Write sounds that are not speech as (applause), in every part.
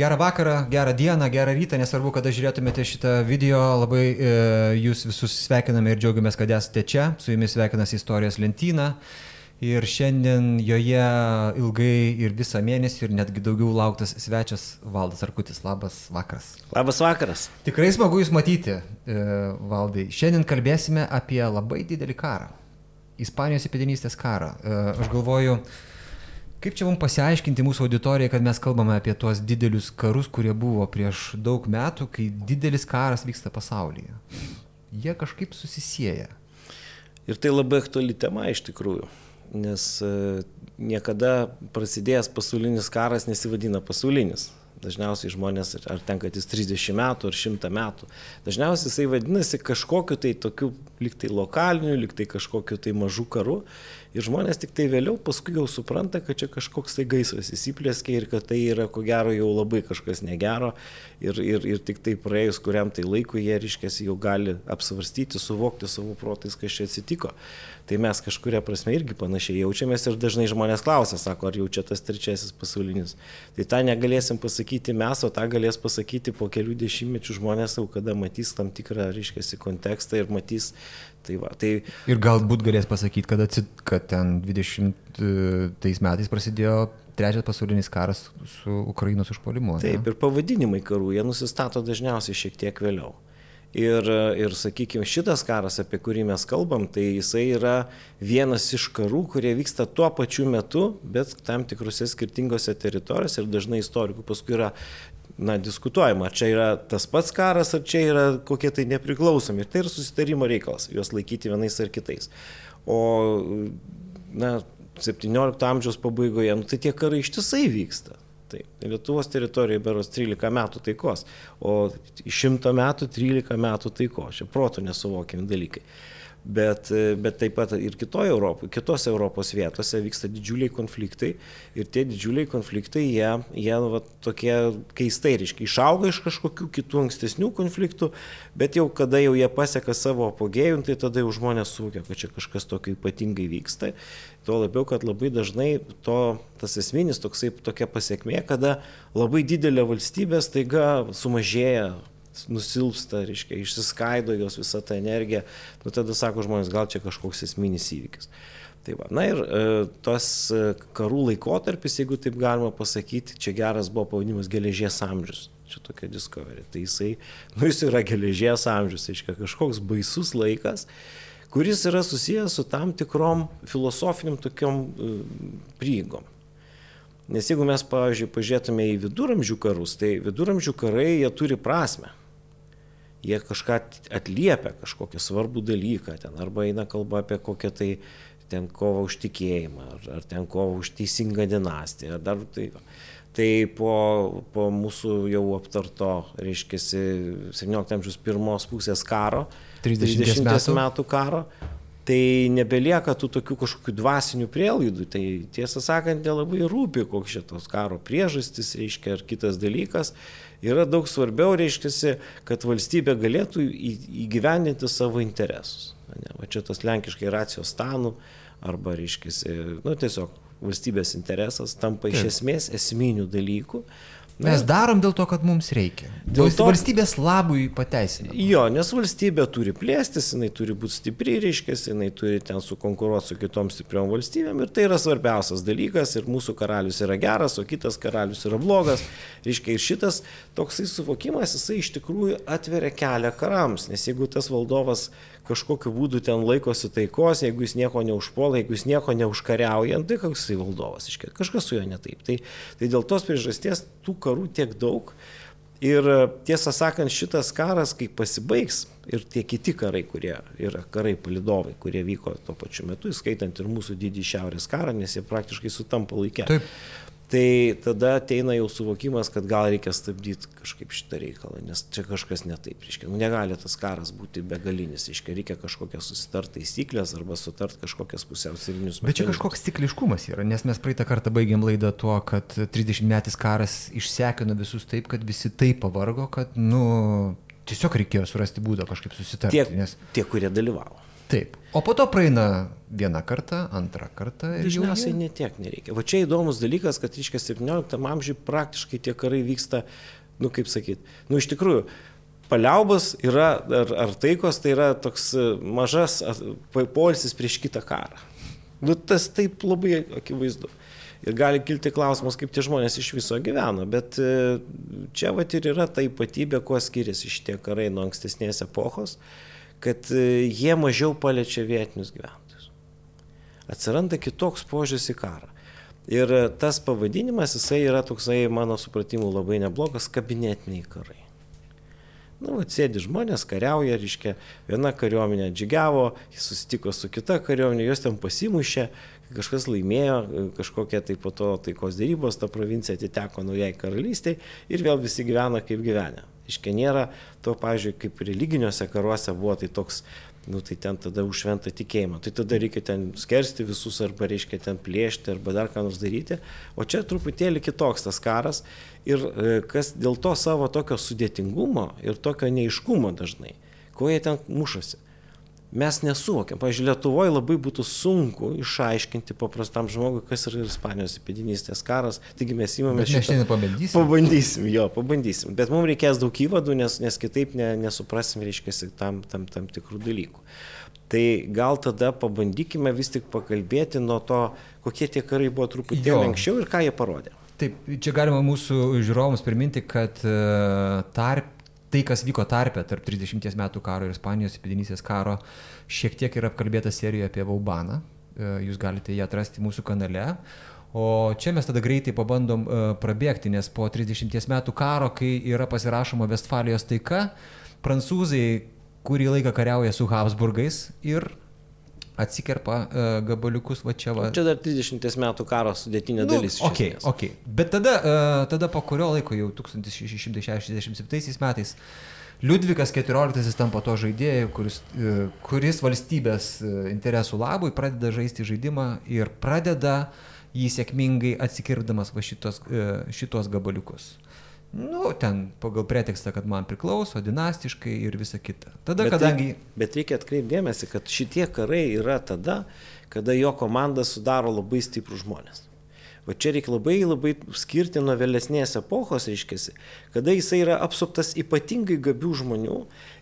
Gerą vakarą, gerą dieną, gerą rytą, nesvarbu, kada žiūrėtumėte šitą video, labai e, jūs visus sveikiname ir džiaugiamės, kad esate čia. Su jumis sveikinasi istorijos lentyna. Ir šiandien joje ilgai ir visą mėnesį ir netgi daugiau lauktas svečias Valdas Arkutis. Labas vakaras. Labas vakaras. Tikrai smagu Jūs matyti, e, Valdai. Šiandien kalbėsime apie labai didelį karą. Ispanijos įpėdinystės karą. E, aš galvoju, Kaip čia mums pasiaiškinti mūsų auditorijai, kad mes kalbame apie tuos didelius karus, kurie buvo prieš daug metų, kai didelis karas vyksta pasaulyje? Jie kažkaip susisieja. Ir tai labai aktuali tema iš tikrųjų, nes e, niekada prasidėjęs pasaulinis karas nesivadina pasaulinis. Dažniausiai žmonės, ar tenka jis 30 metų ar 100 metų, dažniausiai jisai vadinasi kažkokiu tai tokiu liktai lokaliniu, liktai kažkokiu tai mažu karu Ir žmonės tik tai vėliau paskui jau supranta, kad čia kažkoks tai gaisras įsiplėskė ir kad tai yra ko gero jau labai kažkas negero. Ir, ir, ir tik tai praėjus kuriam tai laikui jie, reiškia, jau gali apsvarstyti, suvokti savo protais, kas čia atsitiko tai mes kažkuria prasme irgi panašiai jaučiamės ir dažnai žmonės klausia, sako, ar jau čia tas trečiasis pasaulinis. Tai tą negalėsim pasakyti mes, o tą galės pasakyti po kelių dešimtmečių žmonės jau kada matys tam tikrą, reiškia, kontekstą ir matys. Tai va, tai... Ir galbūt galės pasakyti, kad, atsit, kad ten 20 metais prasidėjo trečias pasaulinis karas su Ukrainos užpuolimu. Taip, ne? ir pavadinimai karų, jie nusistato dažniausiai šiek tiek vėliau. Ir, ir sakykime, šitas karas, apie kurį mes kalbam, tai jisai yra vienas iš karų, kurie vyksta tuo pačiu metu, bet tam tikrose skirtingose teritorijose ir dažnai istorikų paskui yra na, diskutuojama, ar čia yra tas pats karas, ar čia yra kokie tai nepriklausomi. Ir tai yra susitarimo reikalas, juos laikyti vienais ar kitais. O, na, 17 amžiaus pabaigoje, nu, tai tie karai ištisai vyksta. Taip, Lietuvos teritorijoje beros 13 metų taikos, o iš 100 metų 13 metų taikos. Čia protų nesuvokiami dalykai. Bet, bet taip pat ir kitoje Europoje, kitose Europos vietose vyksta didžiuliai konfliktai ir tie didžiuliai konfliktai, jie, jie va, tokie keistai, reiškia, išauga iš kažkokių kitų ankstesnių konfliktų, bet jau kada jau jie pasiekia savo apogėjų, tai tada jau žmonės suvokia, kad čia kažkas tokio ypatingai vyksta. Tuo labiau, kad labai dažnai to, tas esminis toksai, tokia pasiekmė, kada labai didelė valstybė staiga sumažėja, nusilpsta, reiškia, išsiskaido jos visą tą energiją, nu tada sako žmonės, gal čia kažkoks esminis įvykis. Tai va, na ir e, tos e, karų laikotarpis, jeigu taip galima pasakyti, čia geras buvo pavadinimas geležies amžius. Čia tokia discovery. Tai jisai, nu jis yra geležies amžius, reiškia kažkoks baisus laikas, kuris yra susijęs su tam tikrom filosofiniam tokiom e, prieigom. Nes jeigu mes, pavyzdžiui, pažiūrėtume į viduramžių karus, tai viduramžių karai jie turi prasme. Jie kažką atliepia, kažkokią svarbų dalyką ten, arba eina kalba apie kokią tai ten kovą už tikėjimą, ar, ar ten kovą už teisingą dinastiją, ar dar tai. Tai po, po mūsų jau aptarto, reiškia, 17 amžiaus pirmos pusės karo, 30, 30 metų. metų karo, tai nebelieka tų tokių kažkokių dvasinių prielaidų. Tai tiesą sakant, nelabai rūpi, koks šitos karo priežastis, reiškia, ar kitas dalykas. Yra daug svarbiau, reiškia, kad valstybė galėtų įgyvendinti savo interesus. Ne, va čia tas lenkiškai racijos stanų, arba, reiškia, nu, tiesiog valstybės interesas tampa iš esmės esminių dalykų. Mes darom dėl to, kad mums reikia. Dėl to valstybės labui pateisina. Jo, nes valstybė turi plėstis, jinai turi būti stipri, reiškia, jinai turi ten sukonkuruoti su kitom stipriom valstybėm ir tai yra svarbiausias dalykas ir mūsų karalius yra geras, o kitas karalius yra blogas. Reiškia, ir šitas toksai suvokimas, jisai iš tikrųjų atveria kelią karams, nes jeigu tas valdovas kažkokiu būdu ten laikosi taikos, jeigu jis nieko neužpuola, jeigu jis nieko neužkariauja, tai koks jisai valdovas, iškėt, kažkas su juo netaip. Tai, tai dėl tos priežasties tų karų tiek daug. Ir tiesą sakant, šitas karas, kai pasibaigs, ir tie kiti karai, kurie yra karai palidovai, kurie vyko tuo pačiu metu, įskaitant ir mūsų didį šiaurės karą, nes jie praktiškai sutampa laikė. Taip tai tada ateina jau suvokimas, kad gal reikia stabdyti kažkaip šitą reikalą, nes čia kažkas netaip, reiškia, nu, negali tas karas būti begalinis, reiškia, reikia kažkokias susitart taisyklės arba sutart kažkokias pusiausvyrinius. Bet čia kažkoks cikliškumas yra, nes mes praeitą kartą baigėm laidą tuo, kad 30 metais karas išsekino visus taip, kad visi taip pavargo, kad, nu, tiesiog reikėjo surasti būdą kažkaip susitarti. Tie, nes... tie kurie dalyvavo. Taip. O po to praeina vieną kartą, antrą kartą. Dažniausiai netiek nereikia. Va čia įdomus dalykas, kad, reiškia, 17 amžiui praktiškai tie karai vyksta, nu kaip sakyti, nu iš tikrųjų, paliaubas yra, ar, ar taikos, tai yra toks e, mažas polisis prieš kitą karą. Nu tas taip labai akivaizdu. Ir gali kilti klausimas, kaip tie žmonės iš viso gyveno, bet e, čia va ir yra ta ypatybė, kuo skiriasi šitie karai nuo ankstesnės epochos, kad e, jie mažiau paliečia vietinius gyventojus. Atsiranda kitoks požiūris į karą. Ir e, tas pavadinimas, jisai yra toksai, mano supratimu, labai neblogas kabinetiniai karai. Na, nu, atsėdi žmonės, kariauja, reiškia, viena kariuomenė džigiavo, jis susitiko su kita kariuomenė, jos ten pasimušė, kažkas laimėjo, kažkokie tai po to taikos dėrybos, ta provincija atiteko naujai karalystiai ir vėl visi gyvena kaip gyvenę. Iškia nėra to, pavyzdžiui, kaip religiniuose karuose buvo tai toks nu tai ten tada už šventą tikėjimą. Tai tada reikia ten skersti visus arba reiškia ten plėšti arba dar ką nors daryti. O čia truputėlį kitoks tas karas ir e, kas dėl to savo tokio sudėtingumo ir tokio neiškumo dažnai, ko jie ten mušasi mes nesuvokiam. Pavyzdžiui, Lietuvoje labai būtų sunku išaiškinti paprastam žmogui, kas yra Ispanijos įpėdinystės karas. Taigi mes įmame šitą. Mes šiandien pabandysim. Pabandysim, jo, pabandysim. Bet mums reikės daug įvadų, nes, nes kitaip ne, nesuprasim, reiškia, tam, tam, tam tikrų dalykų. Tai gal tada pabandykime vis tik pakalbėti nuo to, kokie tie karai buvo truputėlį anksčiau ir ką jie parodė. Taip, čia galima mūsų žiūrovams priminti, kad e, tarp tai, kas vyko tarpe tarp 30 metų karo ir Ispanijos įpėdinysės karo, šiek tiek yra apkalbėta serijoje apie Vaubaną. E, jūs galite ją atrasti mūsų kanale. O čia mes tada greitai pabandom uh, prabėgti, nes po 30 metų karo, kai yra pasirašoma Vestfalijos taika, prancūzai kurį laiką kariauja su Habsburgais ir atsikerpa uh, gabaliukus va čia va. Čia dar 30 metų karo sudėtinė nu, dalis. Ok, ok. Bet tada, uh, tada po kurio laiko, jau 1667 metais, Liudvikas XIV tampa to žaidėjų, kuris, uh, kuris valstybės uh, interesų labui pradeda žaisti žaidimą ir pradeda jį sėkmingai atsikirpdamas va šitos, uh, šitos gabaliukus. Nu, ten pagal pretekstą, kad man priklauso, dinastiškai ir visa kita. Tada, bet kadangi... Tai, bet reikia atkreipdėmėsi, kad šitie karai yra tada, kada jo komanda sudaro labai stiprų žmonės. Va čia reikia labai labai skirti nuo vėlesnės epochos, reiškia, kada jisai yra apsuptas ypatingai gabių žmonių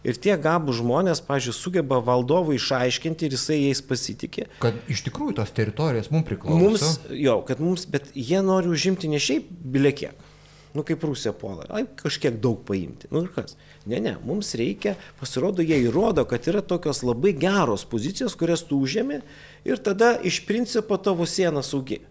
ir tie gabų žmonės, pažiūrėjau, sugeba valdovui išaiškinti ir jisai jais pasitikė. Kad iš tikrųjų tos teritorijos mums priklauso. Mums, jo, kad mums, bet jie nori užimti ne šiaip biliekiek Nu kaip Rusija puola, ai kažkiek daug paimti. Nu ir kas? Ne, ne, mums reikia, pasirodo, jie įrodo, kad yra tokios labai geros pozicijos, kurias tu užėmė ir tada iš principo tavo siena saugi.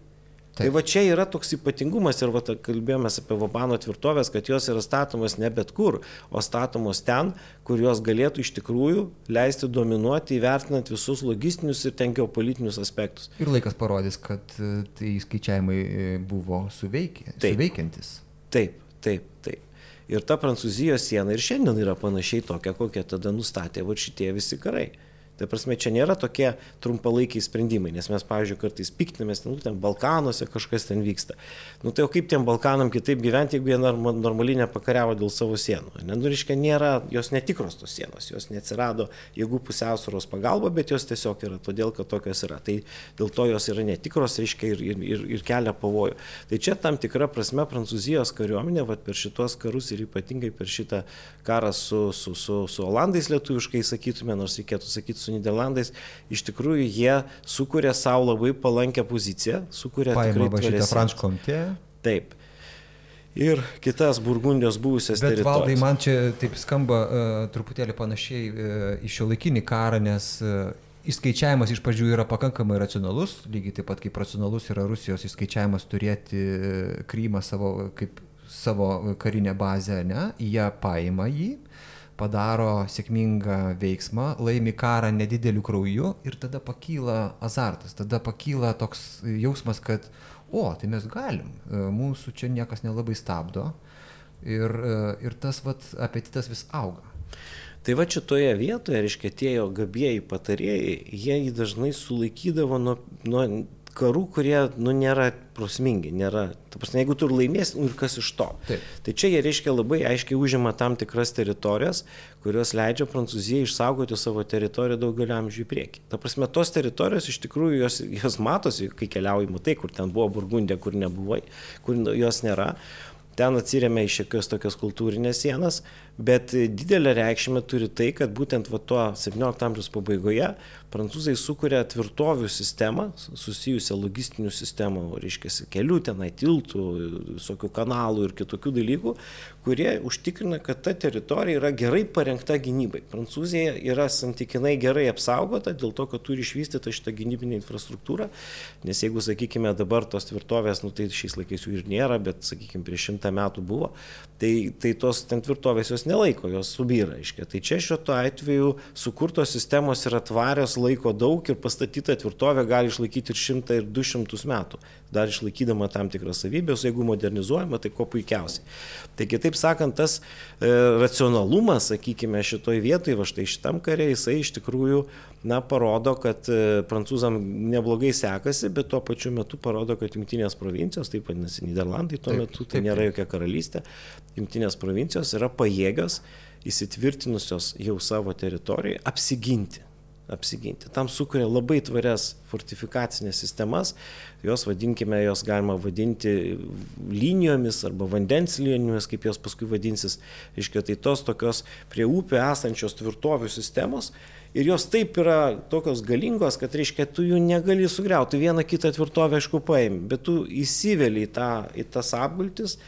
Tai Taip. Tai va čia yra toks ypatingumas ir va kalbėjome apie Vabano tvirtovės, kad jos yra statomos ne bet kur, o statomos ten, kur jos galėtų iš tikrųjų leisti dominuoti, įvertinant visus logistinius ir ten geopolitinius aspektus. Ir laikas parodys, kad e, tai skaičiavimai e, buvo suveikia, suveikiantis. Taip, taip, taip. Ir ta Prancūzijos siena ir šiandien yra panašiai tokia, kokią tada nustatė va šitie visi karai. Tai prasme, čia nėra tokie trumpalaikiai sprendimai, nes mes, pavyzdžiui, kartais piktinamės, nu, ten Balkanuose kažkas ten vyksta. Nu, tai o kaip tiem Balkanam kitaip gyventi, jeigu jie normaliai nepakariavo dėl savo sienų? Ne, nu, reiškia, nėra, jos netikros tos sienos, jos neatsirado jėgų pusiausvėros pagalba, bet jos tiesiog yra todėl, kad tokios yra. Tai dėl to jos yra netikros, reiškia, ir, ir, ir, kelia pavojų. Tai čia tam tikra prasme Prancūzijos kariuomenė, va, per šitos karus ir ypatingai per šitą karą su, su, su, su Olandais lietuviškai sakytume, nors reikėtų sakyti su Niderlandais, iš tikrųjų jie sukuria savo labai palankę poziciją, sukuria Paima tikrai šitą Frančkomtė. Taip. Ir kitas Burgundijos buvusias Bet, teritorijas. Valdai, man čia taip skamba uh, truputėlį panašiai uh, į šio laikinį karą, nes uh, Įskaičiavimas iš pradžių yra pakankamai racionalus, lygiai taip pat kaip racionalus yra Rusijos įskaičiavimas turėti Krymą savo, kaip savo karinę bazę, ne, jie paima jį, padaro sėkmingą veiksmą, laimi karą nedideliu krauju ir tada pakyla azartas, tada pakyla toks jausmas, kad, o, tai mes galim, e, mūsų čia niekas nelabai stabdo ir, e, ir tas vat, apetitas vis auga. Tai va šitoje vietoje, reiškia, tie jo gabėjai patarėjai, jie jį dažnai sulaikydavo nuo, nuo karų, kurie, nu, nėra prasmingi, nėra, ta prasme, jeigu tu ir laimėsi, nu, ir kas iš to. Taip. Tai čia jie reiškia labai aiškiai užima tam tikras teritorijas, kurios leidžia Prancūzijai išsaugoti savo teritoriją daugelį amžių į priekį. Ta prasme, tos teritorijos iš tikrųjų jos, jos matosi, kai keliauji, matai, kur ten buvo Burgundė, kur nebuvai, kur jos nėra ten atsiriamė į šiokios tokios kultūrinės sienas, bet didelę reikšmę turi tai, kad būtent va tuo 17 amžiaus pabaigoje prancūzai sukuria tvirtovių sistemą, susijusią logistinių sistemų, reiškia, kelių tenai, tiltų, visokių kanalų ir kitokių dalykų, kurie užtikrina, kad ta teritorija yra gerai parengta gynybai. Prancūzija yra santykinai gerai apsaugota dėl to, kad turi išvystytą šitą gynybinę infrastruktūrą, nes jeigu, sakykime, dabar tos tvirtovės, nu tai šiais laikais jų ir nėra, bet, sakykime, prieš šimtą metų buvo, tai, tai tos ten tvirtovės jos nelaiko, jos subyra, aiškiai. Tai čia šiuo atveju sukurtos sistemos yra tvarios laiko daug ir pastatyta tvirtovė gali išlaikyti ir 100 ir 200 metų, dar išlaikydama tam tikras savybės, jeigu modernizuojama, tai kuo puikiausiai. Tai kitaip sakant, tas e, racionalumas, sakykime, šitoj vietoj, va štai šitam kare, jisai iš tikrųjų, na, parodo, kad e, prancūzam neblogai sekasi, bet tuo pačiu metu parodo, kad jungtinės provincijos, taip vadinasi Niderlandai tuo taip, metu, tai taip, nėra jokia karalystė, jungtinės provincijos yra pajėgios įsitvirtinusios jau savo teritorijoje apsiginti apsiginti. Tam sukuria labai tvarias fortifikacinės sistemas, jos vadinkime, jos galima vadinti linijomis arba vandens linijomis, kaip jos paskui vadinsis, iškia tai tos tokios prie upė esančios tvirtovių sistemos. Ir jos taip yra tokios galingos, kad, reiškia, tu jų negali sugriauti. Vieną kitą tvirtovę, aišku, paimi, bet tu įsiveli į, tą, į tas apgultis,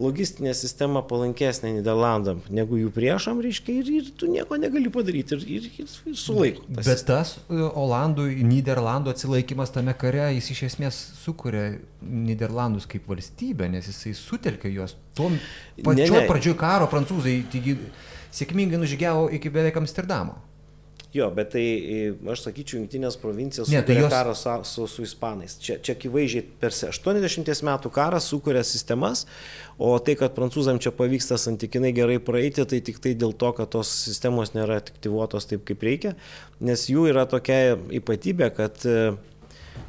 logistinė sistema palankesnė Niderlandam negu jų priešam, reiškia, ir, ir tu nieko negali padaryti, ir, ir, ir, ir sulaiko. Tas Bet tas e, Olandų, Niderlandų atsilaikimas tame kare, jis iš esmės sukuria Niderlandus kaip valstybę, nes jisai sutelkia juos. Tuo pačiu pradžioj karo prancūzai taigi, sėkmingai nužygiavo iki beveik Amsterdamo. Jo, bet tai aš sakyčiau, jungtinės provincijos ne, tai jos... karą su, su, su ispanais. Čia, čia akivaizdžiai per 80 metų karą sukuria sistemas, o tai, kad prancūzam čia pavyksta santykinai gerai praeiti, tai tik tai dėl to, kad tos sistemos nėra aktyvuotos taip, kaip reikia, nes jų yra tokia ypatybė, kad e,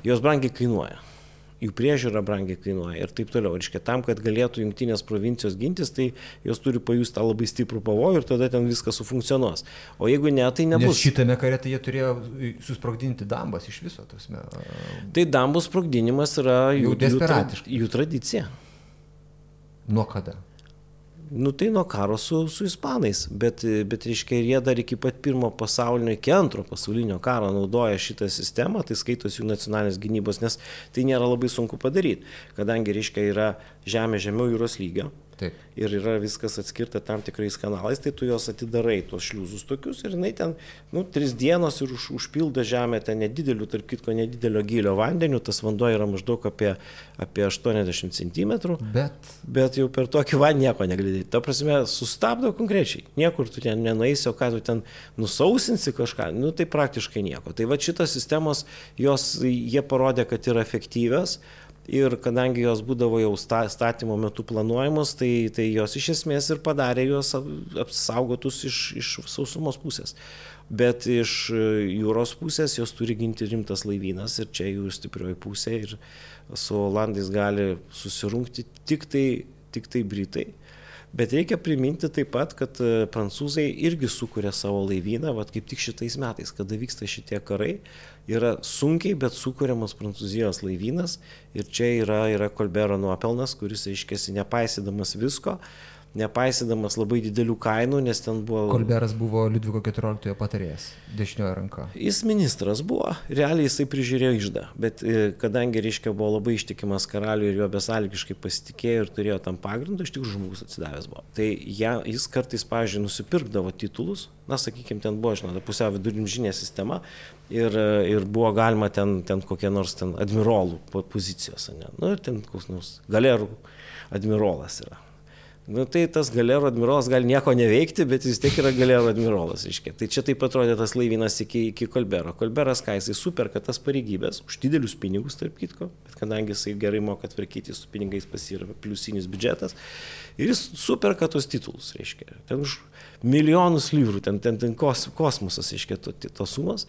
jos brangiai kainuoja jų priežiūra brangiai kainuoja ir taip toliau. Reiškia, tam, kad galėtų jungtinės provincijos gintis, tai jos turi pajusti tą labai stiprų pavojų ir tada ten viskas sufunkcionuos. O jeigu ne, tai nebus. Nes šitame kare tai jie turėjo susprogdinti dambas iš viso. Tasme. Tai dambų sprogdinimas yra jų, jų, jų tradicija. Nuo kada? Nu tai nuo karo su, su ispanais, bet, bet reiškia, jie dar iki pat pirmo pasaulinio, iki antro pasaulinio karo naudoja šitą sistemą, tai skaitos jų nacionalinės gynybos, nes tai nėra labai sunku padaryti, kadangi, reiškia, yra žemė žemiau jūros lygio, Taip. Ir yra viskas atskirta tam tikrais kanalais, tai tu juos atidarai, tuos šliuzus tokius ir jinai ten, nu, tris dienos ir už, užpildo žemę ten nedideliu, tarp kitko nedidelio gilio vandeniu, tas vanduo yra maždaug apie, apie 80 cm. Bet. Bet jau per tokį vandenį nieko negali. Ta prasme, sustabdo konkrečiai. Niekur tu ten nenueisi, o ką tu ten nusausinsi kažką, nu tai praktiškai nieko. Tai va šitos sistemos, jos, jie parodė, kad yra efektyvios ir kadangi jos būdavo jau statymo metu planuojamos, tai, tai jos iš esmės ir padarė juos apsaugotus iš, iš sausumos pusės. Bet iš jūros pusės jos turi ginti rimtas laivynas ir čia jų stiprioji pusė ir su Olandais gali susirungti tik tai, tik tai Britai. Bet reikia priminti taip pat, kad e, prancūzai irgi sukuria savo laivyną, vad kaip tik šitais metais, kada vyksta šitie karai, yra sunkiai, bet sukūriamas Prancūzijos laivynas. Ir čia yra, yra Kolbero nuopelnas, kuris, aiškiai, nepaisydamas visko, nepaisydamas labai didelių kainų, nes ten buvo... Kolberas buvo Liudviko XIV patarėjas, dešiniojo ranka. Jis ministras buvo, realiai jisai prižiūrėjo išdą, bet e, kadangi, reiškia, buvo labai ištikimas karaliui ir jo besalgiškai pasitikėjo ir turėjo tam pagrindą, iš tikrųjų žmogus atsidavęs buvo. Tai ja, jis kartais, pavyzdžiui, nusipirkdavo titulus, na, sakykime, ten buvo, žinot, pusiau vidurinžinė sistema, ir, ir buvo galima ten, ten kokie nors ten admirolų pozicijos, ne? Nu, ir ten koks nors galerų admirolas yra. Nu, tai tas galerų admirolas gali nieko neveikti, bet vis tiek yra galerų admirolas, iškia. Tai čia taip atrodė tas laivynas iki, iki Kolbero. Kolberas, ką jisai superka tas pareigybės, už didelius pinigus, tarp kitko, bet kadangi jisai gerai moka tvarkyti su pinigais pasirava pliusinis biudžetas, ir jis superka tos titulus, reiškia. Ten už milijonus livrų, ten, ten, ten kos, kosmosas, reiškia, tos to sumos.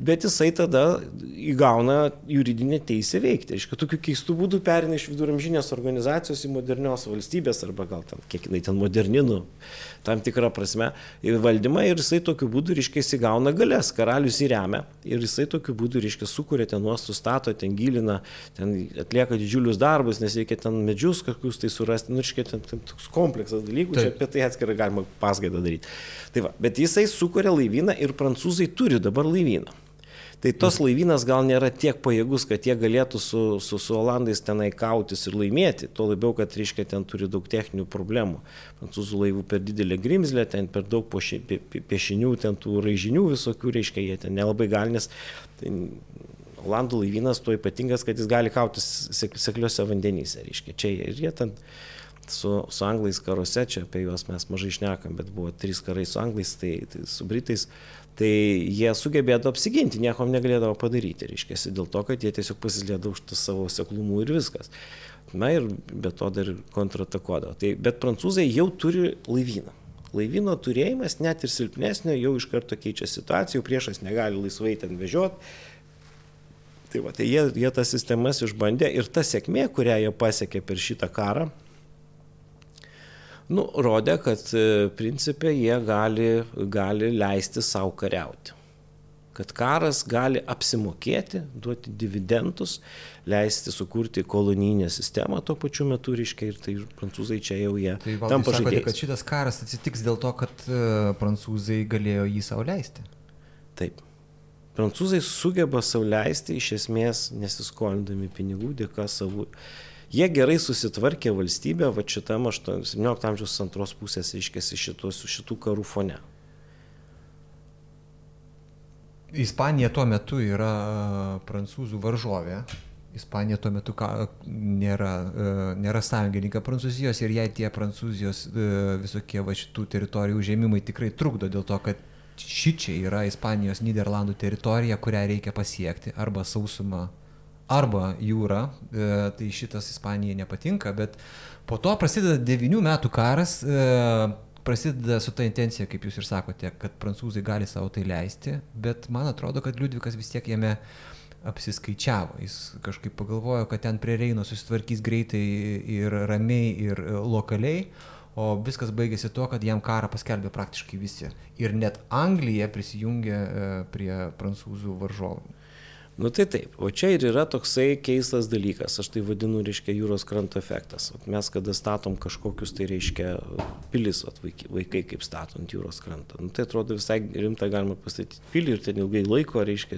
Bet jisai tada įgauna juridinę teisę veikti. Aišku, tokiu keistu būdu perina iš viduramžinės organizacijos į modernios valstybės arba gal ten, kiek jinai ten moderninu, tam tikrą prasme, valdymą ir jisai tokiu būdu, reiškia, įgauna galės, karalius įremia ir jisai tokiu būdu, reiškia, sukuria ten nuostų stato, ten gilina, ten atlieka didžiulius darbus, nes reikia ten medžius kažkokius tai surasti, nu, reiškia, ten, ten toks kompleksas dalykų, Taip. čia apie tai atskirai galima paskaidą daryti. Tai va, bet jisai sukuria laivyną ir prancūzai turi dabar laivyną. Tai tos laivynas gal nėra tiek pajėgus, kad jie galėtų su, su, su Olandais tenai kautis ir laimėti. Tuo labiau, kad, reiškia, ten turi daug techninių problemų. Prancūzų laivų per didelė grimzlė, ten per daug poši, pie, piešinių, ten tų raižinių visokių, reiškia, jie ten nelabai gali, nes tai, Olandų laivynas tuo ypatingas, kad jis gali kautis sekliuose vandenyse. Reiškia, čia ir jie ten su, su anglais karuose, čia apie juos mes mažai šnekam, bet buvo trys karai su anglais, tai, tai su britais tai jie sugebėdavo apsiginti, nieko negalėdavo padaryti, reiškia, dėl to, kad jie tiesiog pasislėdavo už savo seklumų ir viskas. Na ir be to dar kontratakuodavo. Tai, bet prancūzai jau turi laivyną. Laivyno turėjimas net ir silpnesnio jau iš karto keičia situaciją, priešas negali laisvai ten vežioti. Tai, va, tai jie, jie tas sistemas išbandė ir ta sėkmė, kurią jie pasiekė per šitą karą, nu, rodė, kad e, principė jie gali, gali leisti savo kariauti. Kad karas gali apsimokėti, duoti dividendus, leisti sukurti kolonijinę sistemą tuo pačiu metu, reiškia, ir tai prancūzai čia jau jie tai tam pažadėjo. kad šitas karas atsitiks dėl to, kad uh, prancūzai galėjo jį savo leisti. Taip. Prancūzai sugeba savo leisti iš esmės nesiskolindami pinigų dėka savų Jie gerai susitvarkė valstybę, va šitam 17 amžiaus antros pusės, reiškia, šitos, šitų karų fone. Ispanija tuo metu yra prancūzų varžovė. Ispanija tuo metu ka, nėra, nėra sąjungininkai Prancūzijos ir jai tie Prancūzijos visokie va šitų teritorijų užėmimai tikrai trukdo dėl to, kad šičia yra Ispanijos Niderlandų teritorija, kurią reikia pasiekti arba sausuma arba jūra, e, tai šitas Ispanijai nepatinka, bet po to prasideda devinių metų karas, e, prasideda su ta intencija, kaip jūs ir sakote, kad prancūzai gali savo tai leisti, bet man atrodo, kad Liudvikas vis tiek jame apsiskaičiavo. Jis kažkaip pagalvojo, kad ten prie Reino susitvarkys greitai ir ramiai, ir lokaliai, o viskas baigėsi tuo, kad jam karą paskelbė praktiškai visi. Ir net Anglija prisijungė e, prie prancūzų varžovų. Nu tai taip, o čia ir yra toksai keistas dalykas, aš tai vadinu, reiškia, jūros kranto efektas. Mes kada statom kažkokius, tai reiškia, pilis, vaikai, vaikai kaip statant jūros krantą. Nu, tai atrodo visai rimta galima pastatyti pilį ir ten ilgai laiko, reiškia,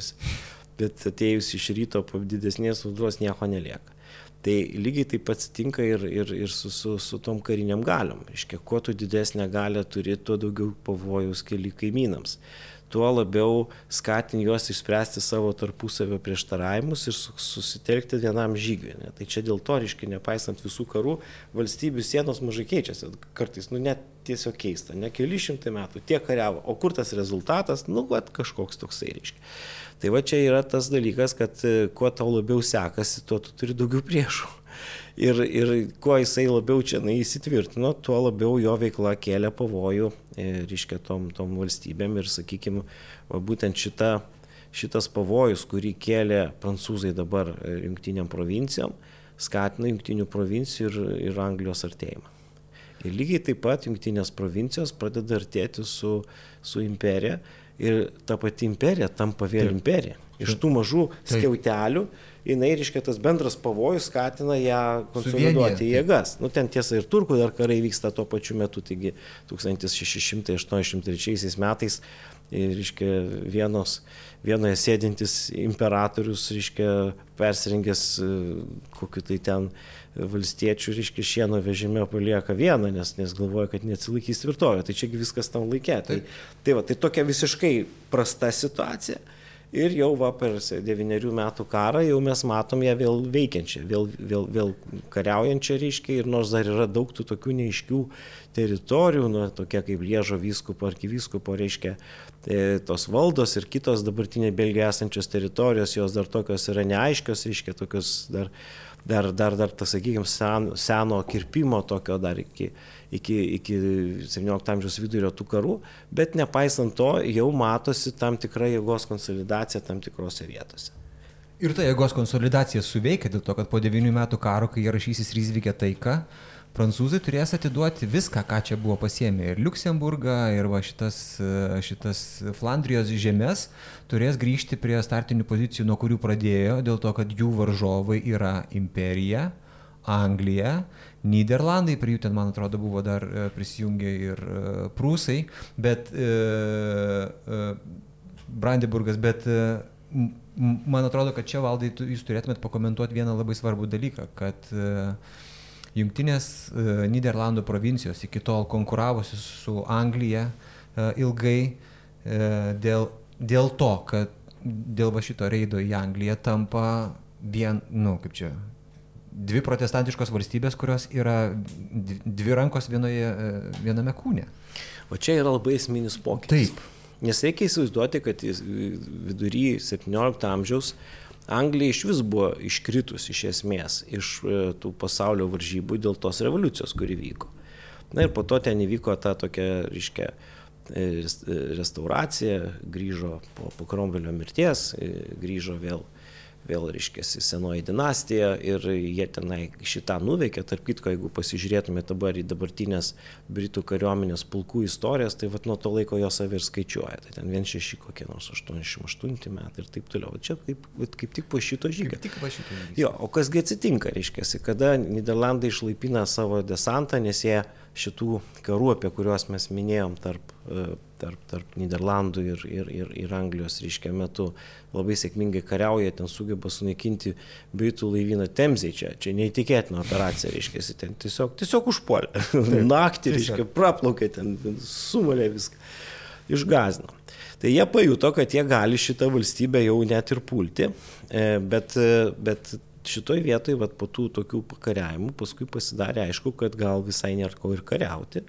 bet atėjus iš ryto po didesnės audros nieko nelieka. Tai lygiai taip atsitinka ir, ir, ir su, su, su tom kariniam galiom. Reiškia, kuo tu didesnę galę turi, tuo daugiau pavojus keli kaimynams tuo labiau skatini juos išspręsti savo tarpusavio prieštaravimus ir susitelkti vienam žygiui. Ne? Tai čia dėl to, reiškia, nepaisant visų karų, valstybių sienos mažai keičiasi. Kartais, nu net tiesiog keista, ne keli šimtai metų tie kariavo, o kur tas rezultatas, nu, va, kažkoks toksai reiškia. Tai va čia yra tas dalykas, kad e, kuo tau labiau sekasi, tuo tu turi daugiau priešų ir, ir kuo jisai labiau čia na, įsitvirtino, tuo labiau jo veikla kėlė pavojų, e, reiškia, tom, tom valstybėm ir, sakykime, būtent šita, šitas pavojus, kurį kėlė prancūzai dabar e, jungtiniam provincijom, skatina jungtinių provincijų ir, ir Anglijos artėjimą. Ir lygiai taip pat jungtinės provincijos pradeda artėti su, su imperija ir ta pati imperija tampa vėl imperija. Iš tų mažų skiautelių jinai, reiškia, tas bendras pavojus skatina ją konsoliduoti jėgas. Nu, ten tiesa ir turkų dar karai vyksta tuo pačiu metu, taigi 1683 metais, reiškia, vienos, vienoje sėdintis imperatorius, reiškia, persirengęs e, kokiu tai ten valstiečių, reiškia, šieno vežime palieka vieną, nes, nes galvoja, kad neatsilaikys tvirtovė. Tai čiagi viskas tam laikė. Tai, tai, va, tai tokia visiškai prasta situacija ir jau va per devynerių metų karą jau mes matom ją vėl veikiančią, vėl, vėl, vėl kariaujančią reiškia ir nors dar yra daug tų tokių neiškių teritorijų, nu, tokia kaip Liežo vyskupo, arkivyskupo, reiškia, e, tos valdos ir kitos dabartinė Belgija esančios teritorijos, jos dar tokios yra neaiškios, reiškia, tokios dar dar, dar, dar tas, sakykime, sen, seno kirpimo tokio dar iki, iki, iki 17 amžiaus vidurio tų karų, bet nepaisant to jau matosi tam tikra jėgos konsolidacija tam tikrose vietose. Ir ta jėgos konsolidacija suveikia dėl to, kad po 9 metų karo, kai jie rašysis Ryzvykė taika, prancūzai turės atiduoti viską, ką čia buvo pasiemę. Ir Luksemburgą, ir va šitas, šitas Flandrijos žemės turės grįžti prie startinių pozicijų, nuo kurių pradėjo, dėl to, kad jų varžovai yra imperija, Anglija, Niderlandai, prie jų ten, man atrodo, buvo dar e, prisijungę ir e, prūsai, bet e, Brandenburgas, bet man atrodo, kad čia valdai jūs turėtumėt pakomentuoti vieną labai svarbų dalyką, kad Junktinės e, Niderlandų provincijos iki tol konkuravusios su Anglija ilgai dėl, dėl to, kad dėl va šito reido į Angliją tampa vien, nu, kaip čia, dvi protestantiškos valstybės, kurios yra dvi rankos vienoje, viename kūne. O čia yra labai esminis pokytis. Taip. Nes reikia įsivaizduoti, kad vidury 17 amžiaus uh, Anglija iš vis buvo iškritus iš esmės iš e, tų pasaulio varžybų dėl tos revoliucijos, kuri vyko. Na ir po to ten įvyko ta tokia, reiškia, e, e, restauracija, grįžo po, po Kromvelio mirties, grįžo vėl vėl reiškiasi senoji dinastija ir jie tenai šitą nuveikė. Tarp kitko, jeigu pasižiūrėtume dabar į dabartinės Britų kariuomenės pulkų istorijas, tai vat nuo to laiko jos savi ir skaičiuoja. Tai ten vien šeši kokie nors 88 metai ir taip toliau. Čia kaip, kaip tik po šito žygio. Tik po šito žygio. Jo, o kasgi atsitinka, reiškia, kada Niderlandai išlaipina savo desantą, nes jie šitų karų, apie kuriuos mes minėjom tarp, e, tarp, tarp Niderlandų ir, ir, ir, ir Anglijos, reiškia, metu labai sėkmingai kariauja, ten sugeba sunaikinti Britų laivyną Temzei, čia, čia neįtikėtina operacija, reiškia, ten tiesiog, tiesiog užpuolė. (laughs) Naktį, reiškia, praplaukė ten, sumalė viską, išgazino. Tai jie pajuto, kad jie gali šitą valstybę jau net ir pulti, e, bet, e, bet šitoj vietoj, vat, po tų tokių pakariavimų, paskui pasidarė aišku, kad gal visai nėra ko ir kariauti,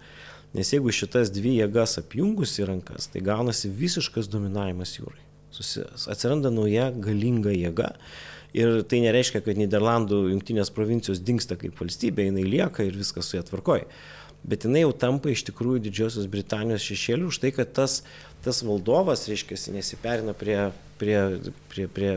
nes jeigu šitas dvi jėgas apjungus į rankas, tai gaunasi visiškas dominavimas jūrai. Susi, atsiranda nauja galinga jėga ir tai nereiškia, kad Niderlandų jungtinės provincijos dinksta kaip valstybė, jinai lieka ir viskas su ją tvarkoja. Bet jinai jau tampa iš tikrųjų Didžiosios Britanijos šešėlių už tai, kad tas, tas valdovas, reiškia, nesiperina prie prie, prie, prie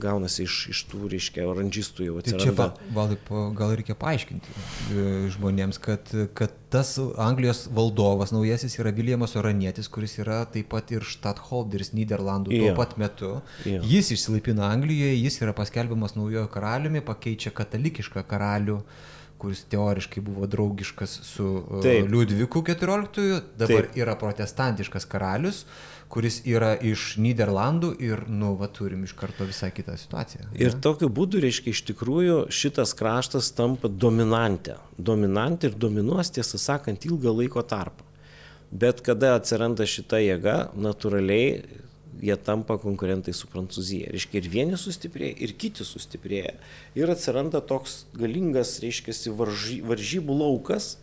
gaunasi iš, iš tų, reiškia, oranžistų jau atsiranda. Tai čia, valdai, gal reikia paaiškinti e, žmonėms, kad, kad tas Anglijos valdovas naujasis yra Viljamas Oranietis, kuris yra taip pat ir Stadtholderis Niderlandų tuo pat metu. Jo. Jis išsilaipina Anglijoje, jis yra paskelbiamas naujojo karaliumi, pakeičia katalikišką karalių kuris teoriškai buvo draugiškas su e, Taip. Liudviku XIV, dabar Taip. yra protestantiškas karalius. Kuris yra iš Niderlandų ir, nu, va, turim iš karto visą kitą situaciją. Ne? Ir tokiu būdu, reiškia, iš tikrųjų šitas kraštas tampa dominantė. Dominantė ir dominuos, tiesą sakant, ilgą laiko tarpą. Bet kada atsiranda šita jėga, natūraliai jie tampa konkurentai su Prancūzija. Reiškia, ir vieni sustiprėja, ir kiti sustiprėja. Ir atsiranda toks galingas, reiškia, varžybų laukas,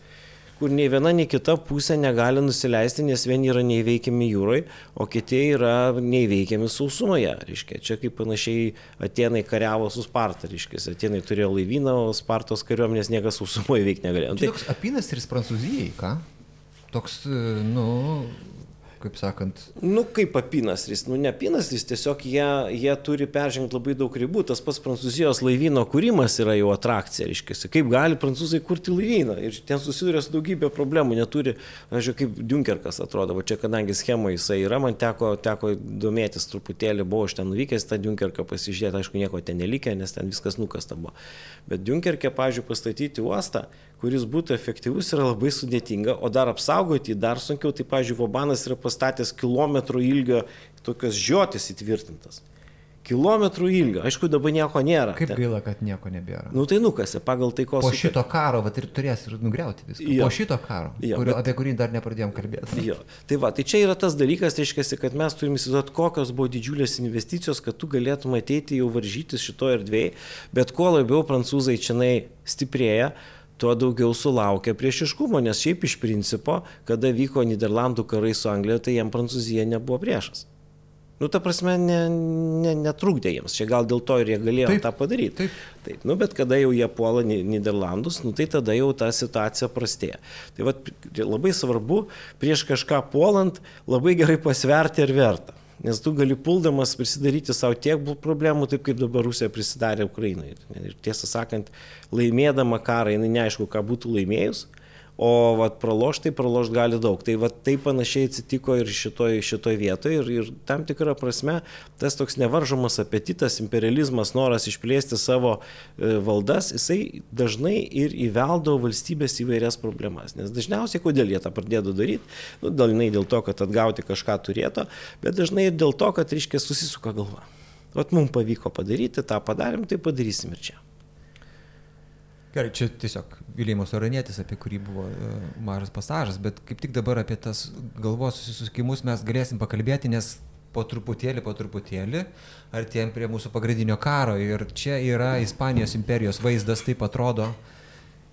kur nei viena, nei kita pusė negali nusileisti, nes vieni yra neįveikiami jūroje, o kiti yra neįveikiami sausumoje. Reiškia, čia kaip panašiai Atenai kariavo su Sparta, reiškia, Atenai turėjo laivyną, o Spartos kariuomenės niekas sausumoje veikti negalėjo. Tai toks apinastris Prancūzijai, ką? Toks, nu, kaip sakant. Nu, kaip apinasris, nu, ne apinasris, tiesiog jie, jie turi peržengti labai daug ribų. Tas pats Prancūzijos laivyno kūrimas yra jau atrakcija, reiškia. Kaip gali prancūzai kurti laivyną? Ir ten susiduria su daugybė problemų, neturi, aš kaip Dunkerkas atrodo, va čia kadangi schema jisai yra, man teko, teko domėtis truputėlį, buvau aš ten nuvykęs tą Dunkerką pasižiūrėti, aišku, nieko ten nelikė, nes ten viskas nukasta buvo. Bet Dunkerke, pažiūrėjau, pastatyti uostą, kuris būtų efektyvus, yra labai sudėtinga, o dar apsaugoti dar sunkiau. Tai, pavyzdžiui, Vobanas yra pastatęs kilometrų ilgio tokios žiotis įtvirtintas. Kilometrų ilgio, aišku, dabar nieko nėra. Kaip gaila, kad nieko nebėra. Nu tai nukasi, pagal taikos. Po šito karo, va ir turės ir nugriauti viską. Jo. Po šito karo, jo, kurio, bet, apie kurį dar nepradėjom kalbėti. (laughs) Jo. Tai va, tai čia yra tas dalykas, tai reiškia, kad mes turime įsivaizduoti, kokios buvo didžiulės investicijos, kad tu galėtum ateiti jau varžytis šitoje erdvėje, bet kuo labiau prancūzai čia stiprėja, tuo daugiau sulaukia priešiškumo, nes šiaip iš principo, kada vyko Niderlandų karai su Anglija, tai jam Prancūzija nebuvo priešas. Nu, ta prasme, ne, ne, netrukdė jiems. Čia gal dėl to ir jie galėjo taip, tą padaryti. Taip. taip. Nu, bet kada jau jie puola Niderlandus, nu, tai tada jau ta situacija prastėja. Tai vat, labai svarbu prieš kažką puolant labai gerai pasverti ar verta. Nes tu gali puldamas prisidaryti savo tiek problemų, taip kaip dabar Rusija prisidarė Ukrainai. Ir tiesą sakant, laimėdama karą, jinai neaišku, ką būtų laimėjus, O vat, pralošti, tai pralošti gali daug. Tai vat, tai panašiai atsitiko ir šitoj, šitoj vietoje. Ir, ir tam tikrą prasme tas toks nevaržomas apetitas, imperializmas, noras išplėsti savo e, valdas, jisai dažnai ir įveldo valstybės įvairias problemas. Nes dažniausiai kodėl jie tą pradėjo daryti? Nu, dalinai dėl to, kad atgauti kažką turėtų, bet dažnai ir dėl to, kad, reiškia, susisuka galva. Vat mums pavyko padaryti, tą padarėm, tai padarysim ir čia. Gerai, čia tiesiog Vilėjimas Oranietis, apie kurį buvo uh, mažas pasažas, bet kaip tik dabar apie tas galvos susisukimus mes galėsim pakalbėti, nes po truputėlį, po truputėlį artėjom prie mūsų pagrindinio karo ir čia yra Ispanijos imperijos vaizdas, taip atrodo.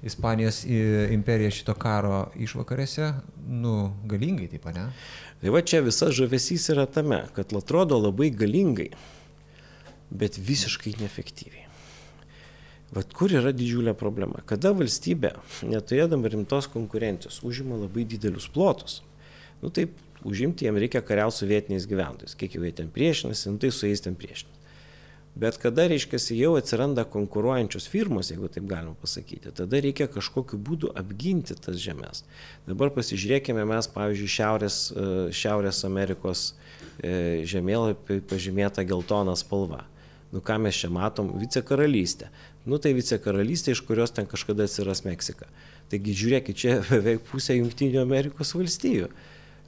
Ispanijos imperija šito karo išvakarėse, nu, galingai taip, ne? Tai va čia visas žavesys yra tame, kad atrodo labai galingai, bet visiškai neefektyviai. Vat kur yra didžiulė problema? Kada valstybė, neturėdama rimtos konkurencijos, užima labai didelius plotus, nu taip, užimti jiem reikia kariauti su vietiniais gyventojais, kiek jau jie ten priešinasi, nu tai su jais ten priešinasi. Bet kada, reiškia, jau atsiranda konkuruojančios firmos, jeigu taip galima pasakyti, tada reikia kažkokiu būdu apginti tas žemės. Dabar pasižiūrėkime mes, pavyzdžiui, Šiaurės, e, Šiaurės Amerikos e, žemėlapį pažymėta geltona spalva. Nu ką mes čia matom? Vicekaralystė. Nu tai vicekaralystė, iš kurios ten kažkada atsiras Meksika. Taigi žiūrėkit, čia (laughs) beveik pusė Junktinių Amerikos valstijų.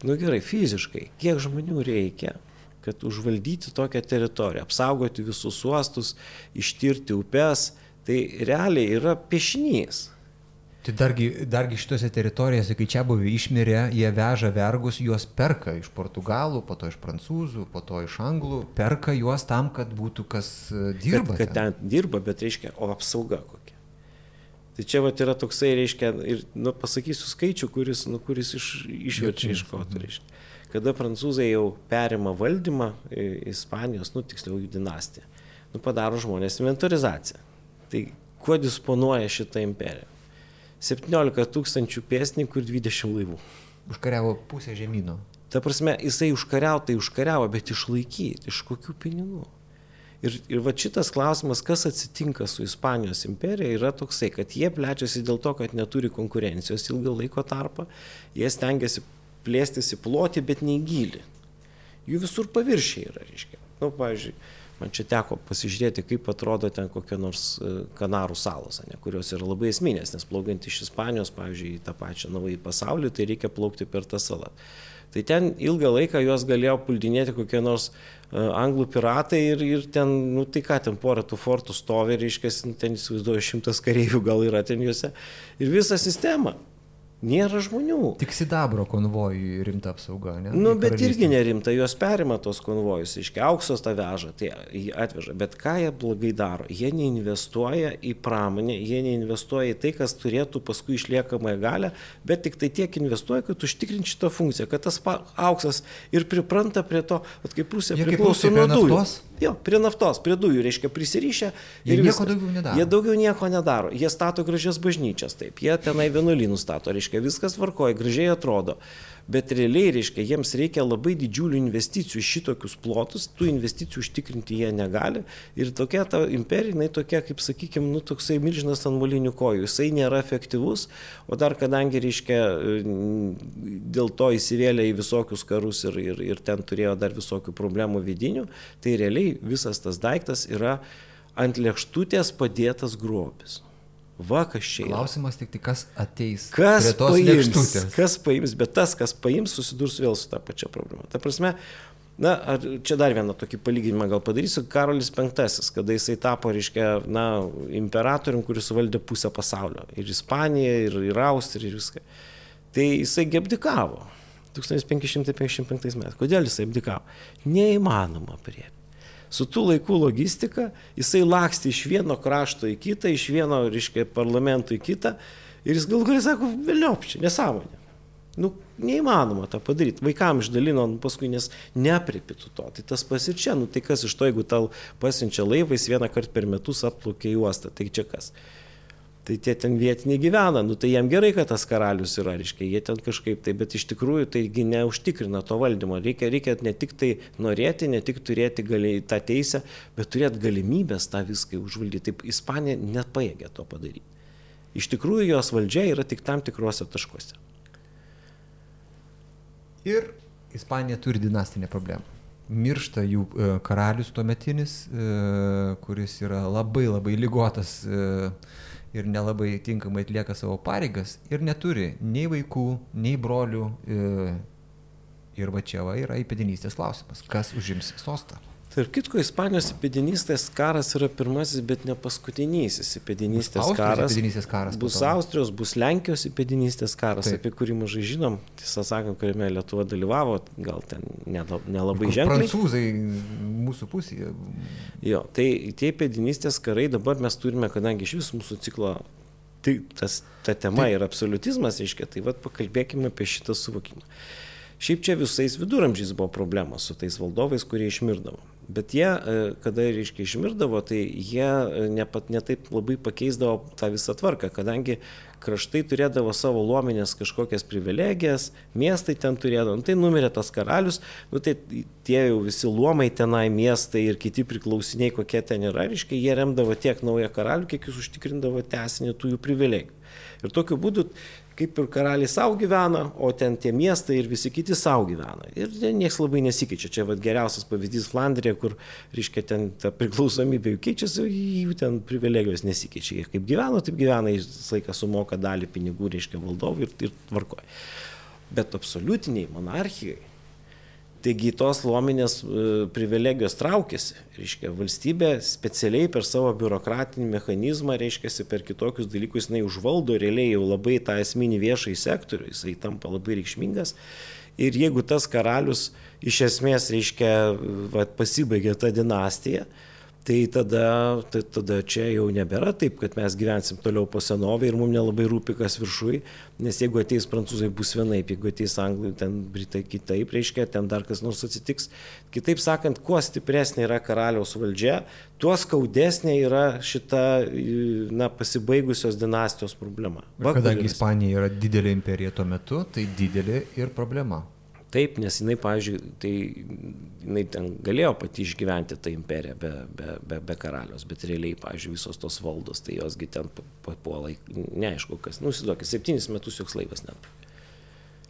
Nu gerai, fiziškai, kiek žmonių reikia, kad užvaldyti tokią teritoriją, apsaugoti visus uostus, ištirti upes, tai realiai yra piešinys. Tai dargi, dargi šitose teritorijose, kai čia buvę išmirė, jie veža vergus, juos perka iš portugalų, po to iš prancūzų, po to iš anglų, perka juos tam, kad būtų kas e, dirba. Kad, kad ten. ten dirba, bet reiškia, o apsauga kokia. Tai čia vat yra toksai, reiškia, ir nu, pasakysiu skaičių, kuris, nu, kuris iš, išverčia iš koto, mhm. reiškia. Kada prancūzai jau perima valdymą Ispanijos, nu tiksliau jų dinastiją, nu, padaro žmonės inventorizaciją. Tai kuo disponuoja šitą imperiją? 17 tūkstančių pėsninkų ir 20 laivų. Užkariavo pusę žemynų. Ta prasme, jisai užkariavo, tai užkariavo, bet išlaikyti, iš kokių pinigų. Ir, ir va šitas klausimas, kas atsitinka su Ispanijos imperija, yra toksai, kad jie plečiasi dėl to, kad neturi konkurencijos ilgą laiko tarpą, jie stengiasi plėstis į plotį, bet ne į gilį. Jų visur paviršiai yra, reiškia. Na, nu, pavyzdžiui, Man čia teko pasižiūrėti, kaip atrodo ten kokie nors e, Kanarų salos, ne, kurios yra labai esminės, nes plaukiant iš Ispanijos, pavyzdžiui, į tą pačią naują pasaulį, tai reikia plaukti per tą salą. Tai ten ilgą laiką juos galėjo puldinėti kokie nors uh, anglų piratai ir, ir ten, nu tai ką, ten porą tų fortų stovi, reiškia, ten įsivaizduoju, šimtas kareivių gal yra ten juose. Ir visa sistema. Nėra žmonių. Tik Sidabro konvojui rimta apsauga, ne? Nu, bet irgi nerimta, juos perima tos konvojus, iškia, auksos tą veža, tai atveža. Bet ką jie blogai daro? Jie neinvestuoja į pramonę, jie neinvestuoja į tai, kas turėtų paskui išliekamąją galę, bet tik tai tiek investuoja, kad užtikrinti šitą funkciją, kad tas auksas ir pripranta prie to, kad kaip Rusija priklauso nuo dujų. Jo, prie naftos, prie dujų, reiškia prisirišę. Jie nieko daugiau nedaro. Jie daugiau nieko nedaro. Jie stato gražias bažnyčias, taip. Jie tenai vienuolynų stato, reiškia viskas tvarkoja, gražiai atrodo. Bet realiai, reiškia, jiems reikia labai didžiulių investicijų į šitokius plotus, tų investicijų užtikrinti jie negali. Ir tokia ta imperija, jinai tokia, kaip sakykime, nu, toksai milžinas ant molinių kojų. Jisai nėra efektyvus, o dar kadangi, reiškia, dėl to įsivėlė į visokius karus ir, ir, ir ten turėjo dar visokių problemų vidinių, tai realiai visas tas daiktas yra ant lėkštutės padėtas grobis. Va, kas čia. Klausimas tik, tai kas ateis. Kas paims, lėkštutės. kas paims, bet tas, kas paims, susidurs vėl su tą pačią problemą. Ta prasme, na, čia dar vieną tokį palyginimą gal padarysiu. Karolis V, kada jisai tapo, reiškia, na, imperatorium, kuris valdė pusę pasaulio. Ir Ispaniją, ir, ir Austriją, ir viską. Tai jisai gebdikavo. 1555 metais. Kodėl jisai abdikavo? Neįmanoma priepti su tų laikų logistika, jisai laksti iš vieno krašto į kitą, iš vieno, reiškia, parlamento į kitą ir jis gal gali sako, vėliau, čia nesąmonė. Nu, neįmanoma tą padaryti. Vaikam išdalino, nu, paskui nes nepripitų to. Tai tas pas ir čia, nu, tai kas iš to, jeigu tau pasiunčia laivais vieną kartą per metus atplaukia į uostą, tai čia kas? Tai tie ten vietiniai gyvena, nu tai jam gerai, kad tas karalius yra, reiškia, jie ten kažkaip tai, bet iš tikrųjų taigi neužtikrina to valdymo. Reikia, reikia ne tik tai norėti, ne tik turėti gali, tą teisę, bet turėti galimybės tą viską užvaldyti. Taip Ispanija net paėgė to padaryti. Iš tikrųjų jos valdžia yra tik tam tikruose taškuose. Ir Ispanija turi dinastinę problemą. Miršta jų e, karalius tuometinis, e, kuris yra labai labai lygotas. Ir nelabai tinkamai atlieka savo pareigas ir neturi nei vaikų, nei brolių. E, ir va čia va yra įpėdinystės klausimas, kas užims sostą. Tarp kitko, Ispanijos įpėdinystės karas yra pirmasis, bet ne paskutinysis įpėdinystės karas. Įpėdinystės karas. Bus Austrijos, bus Lenkijos įpėdinystės karas, Taip. apie kurį mažai žinom. Tiesą sakant, kuriame Lietuva dalyvavo, gal ten nelabai ženkliai. Prancūzai mūsų pusėje. Jo, tai tie įpėdinystės karai dabar mes turime, kadangi iš vis mūsų ciklo tai tas, ta tema Taip. yra absoliutizmas, reiškia, tai vad pakalbėkime apie šitą suvokimą. Šiaip čia visais viduramžiais buvo problemos su tais valdovais, kurie išmirdavo. Bet jie, e, kada, reiškia, išmirdavo, tai jie e, ne, pat, ne labai pakeisdavo tą visą tvarką, kadangi kraštai turėdavo savo luomenės kažkokias privilegijas, miestai ten turėdavo, nu, tai numirė tas karalius, nu, tai tie jau visi luomai tenai, miestai ir kiti priklausiniai, kokie ten yra, reiškia, jie remdavo tiek naują karalių, kiek jūs užtikrindavo tesinį tų jų privilegijų. Ir tokiu būdu kaip ir karaliai savo gyvena, o ten tie miestai ir visi kiti savo gyvena. Ir niekas labai nesikeičia. Čia vat, geriausias pavyzdys Flandrija, kur, reiškia, ten ta priklausomybė jų keičiasi, jų ten privilegijos nesikeičia. Jie kaip gyveno, taip gyvena, jis laiką sumoka dalį pinigų, reiškia, valdovui ir, ir tvarkoja. Bet absoliutiniai monarchijai Taigi tos luominės e, privilegijos traukiasi. Reiškia, valstybė specialiai per savo biurokratinį mechanizmą, reiškia, per kitokius dalykus, jinai užvaldo realiai jau labai tą esminį viešąjį sektorių, jisai tampa labai reikšmingas. Ir jeigu tas karalius iš esmės, reiškia, va, pasibaigė tą dinastiją, tai tada, tai tada čia jau nebėra taip, kad mes gyvensim toliau po senovę ir mums nelabai rūpi kas viršui, nes jeigu ateis prancūzai bus vienaip, jeigu ateis anglai, ten britai kitaip, reiškia, ten dar kas nors atsitiks. Kitaip sakant, kuo stipresnė yra karaliaus valdžia, tuo skaudesnė yra šita, na, pasibaigusios dinastijos problema. Va, kadangi Ispanija yra didelė imperija tuo metu, tai didelė ir problema. Taip, nes jinai, pavyzdžiui, tai jinai ten galėjo pati išgyventi tą imperiją be, be, be, be karalius, bet realiai, pavyzdžiui, visos tos valdos, tai josgi ten papuola, neaišku kas, nu, įsivaizduokit, septynis metus joks laivas net.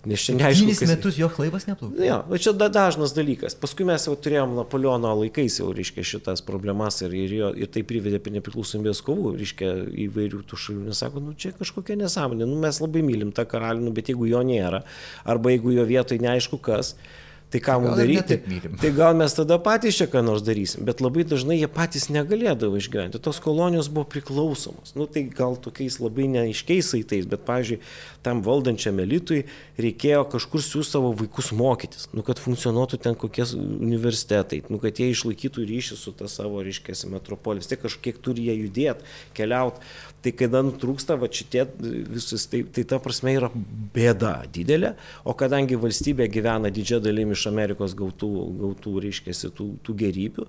Nes čia neaišku. Septynis metus jo laivas neplaukė. Jo, va čia da, dažnas dalykas. Paskui mes jau turėjom Napoleono laikais jau, reiškia, šitas problemas ir, ir, jo, ir tai privedė prie nepriklausomybės kovų, reiškia, įvairių tų šalių. Nesako, nu čia kažkokia nesąmonė, nu mes labai mylim tą karalių, nu, bet jeigu jo nėra, arba jeigu jo vietoj neaišku kas, Tai ką mums daryti? Tai gal mes tada patys čia ką nors darysim, bet labai dažnai jie patys negalėdavo išgyventi. Tos kolonijos buvo priklausomos. Nu, tai gal tokiais labai neaiškiais saitais, bet, pavyzdžiui, tam valdančiam elitui reikėjo kažkur siūsti savo vaikus mokytis, nu, kad funkcionuotų ten kokie universitetai, nu, kad jie išlaikytų ryšį su ta savo, reiškia, metropolis. Tai kažkiek turi jie judėti, keliauti. Tai kada nutrūksta va šitie visus, tai, tai ta prasme yra bėda didelė, o kadangi valstybė gyvena didžia dalimi iš Amerikos gautų, gautų reiškia, tų, tų gerybių,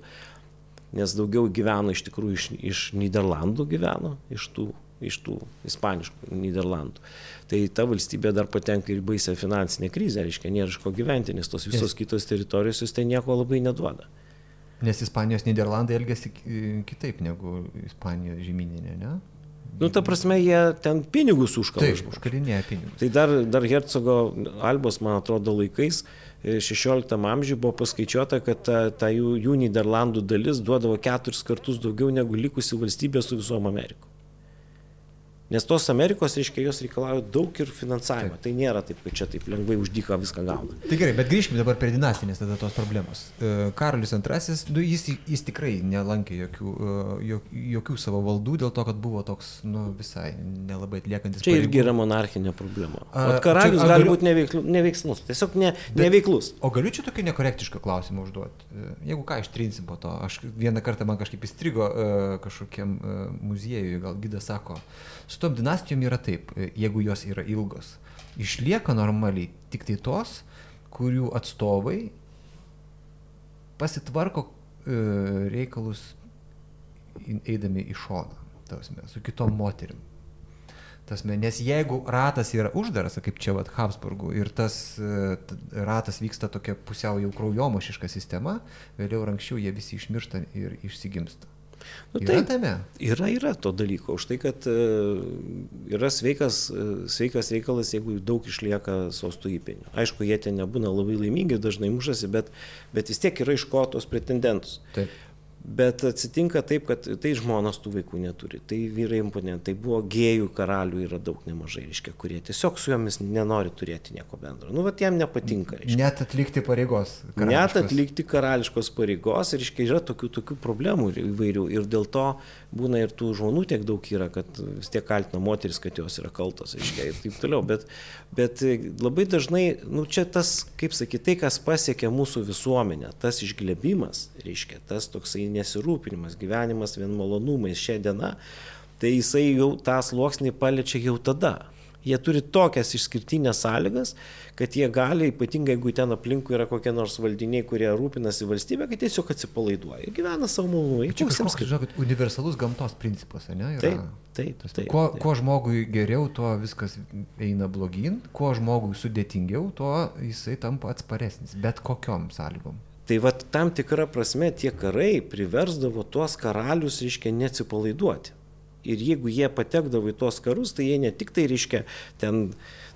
nes daugiau gyveno iš tikrųjų iš, iš Niderlandų gyveno, iš tų, iš tų ispaniškų Niderlandų. Tai ta valstybė dar patenka ir baisę finansinę krizę, reiškia, nėra iš ko gyventi, nes tos visos yes. kitos teritorijos jūs tai nieko labai neduoda. Nes Ispanijos Niderlandai elgesi kitaip negu Ispanijos žemyninė, ne? Nu, ta prasme, jie ten pinigus užkalba. Taip, užkalinėja pinigus. Tai dar, dar Hercogo Albos, man atrodo, laikais 16 e, amžiuje buvo paskaičiuota, kad ta, ta jų, jų Niderlandų dalis duodavo keturis kartus daugiau negu likusi valstybė su visom Amerikom. Nes tos Amerikos, reiškia, jos reikalauja daug ir finansavimo. Taip. Tai nėra taip, kad čia taip lengvai uždyka viską gauna. Tai gerai, bet grįžkime dabar prie dinastinės tada tos problemos. E, Karolis II, nu, jis, jis tikrai nelankė jokių, e, jokių savo valdų dėl to, kad buvo toks, nu, visai nelabai atliekantis. Čia pareigų. irgi yra monarchinė problema. O karalius gali būti neveiklu, neveiksnus, tiesiog ne, bet, neveiklus. O galiu čia tokį nekorektišką klausimą užduoti? E, jeigu ką, ištrinsim po to. Aš vieną kartą man kažkaip įstrigo kažkokiam muziejui, gal gydas sako, su tom dinastijom yra taip, e, jeigu jos yra ilgos. Išlieka normaliai tik tai tos, kurių atstovai pasitvarko e, reikalus eidami į šoną, tasme, su kitom moterim. Tasme, nes jeigu ratas yra uždaras, kaip čia vat Habsburgų, ir tas e, ratas vyksta tokia pusiau jau kraujomošiška sistema, vėliau ir anksčiau jie visi išmiršta ir išsigimsta. Nu, yra taip, tame? Yra, yra to dalyko. Už tai, kad uh, yra sveikas, uh, sveikas reikalas, jeigu daug išlieka sostų įpėdinių. Aišku, jie ten nebūna labai laimingi, dažnai mušasi, bet, bet vis tiek yra iš ko tos pretendentus. Taip. Bet atsitinka taip, kad tai žmonos tų vaikų neturi, tai vyrai imponentai, tai buvo gėjų karalių yra daug nemažai, reiškia, kurie tiesiog su jomis nenori turėti nieko bendro. Nu, vat jam nepatinka. Reiškia. Net atlikti pareigos. Net atlikti karališkos pareigos, reiškia, yra tokių, tokių problemų įvairių ir dėl to būna ir tų žmonių tiek daug yra, kad vis tiek kaltina moteris, kad jos yra kaltos, reiškia, ir taip toliau. Bet, bet labai dažnai, nu, čia tas, kaip sakyti, tai, kas pasiekia mūsų visuomenę, tas išglebimas, reiškia, tas toksai nesirūpinimas, gyvenimas vien malonumais šią dieną, tai jisai jau tą sluoksnį paliečia jau tada. Jie turi tokias išskirtinės sąlygas, kad jie gali, ypatingai jeigu ten aplinkui yra kokie nors valdiniai, kurie rūpinasi valstybė, kad tiesiog atsipalaiduoja. Gyvena savo malonumai. Čia kažkoks, žinokit, universalus gamtos principas, ne? Yra. Taip, taip, Tas, taip, kuo, taip. kuo žmogui geriau, tuo viskas eina blogyn, kuo žmogui sudėtingiau, tuo jisai tampa atsparesnis, bet kokiom sąlygom. Tai va tam tikra prasme tie karai priversdavo tuos karalius, reiškia, neatsipalaiduoti. Ir jeigu jie patekdavo į tuos karus, tai jie ne tik tai, reiškia, ten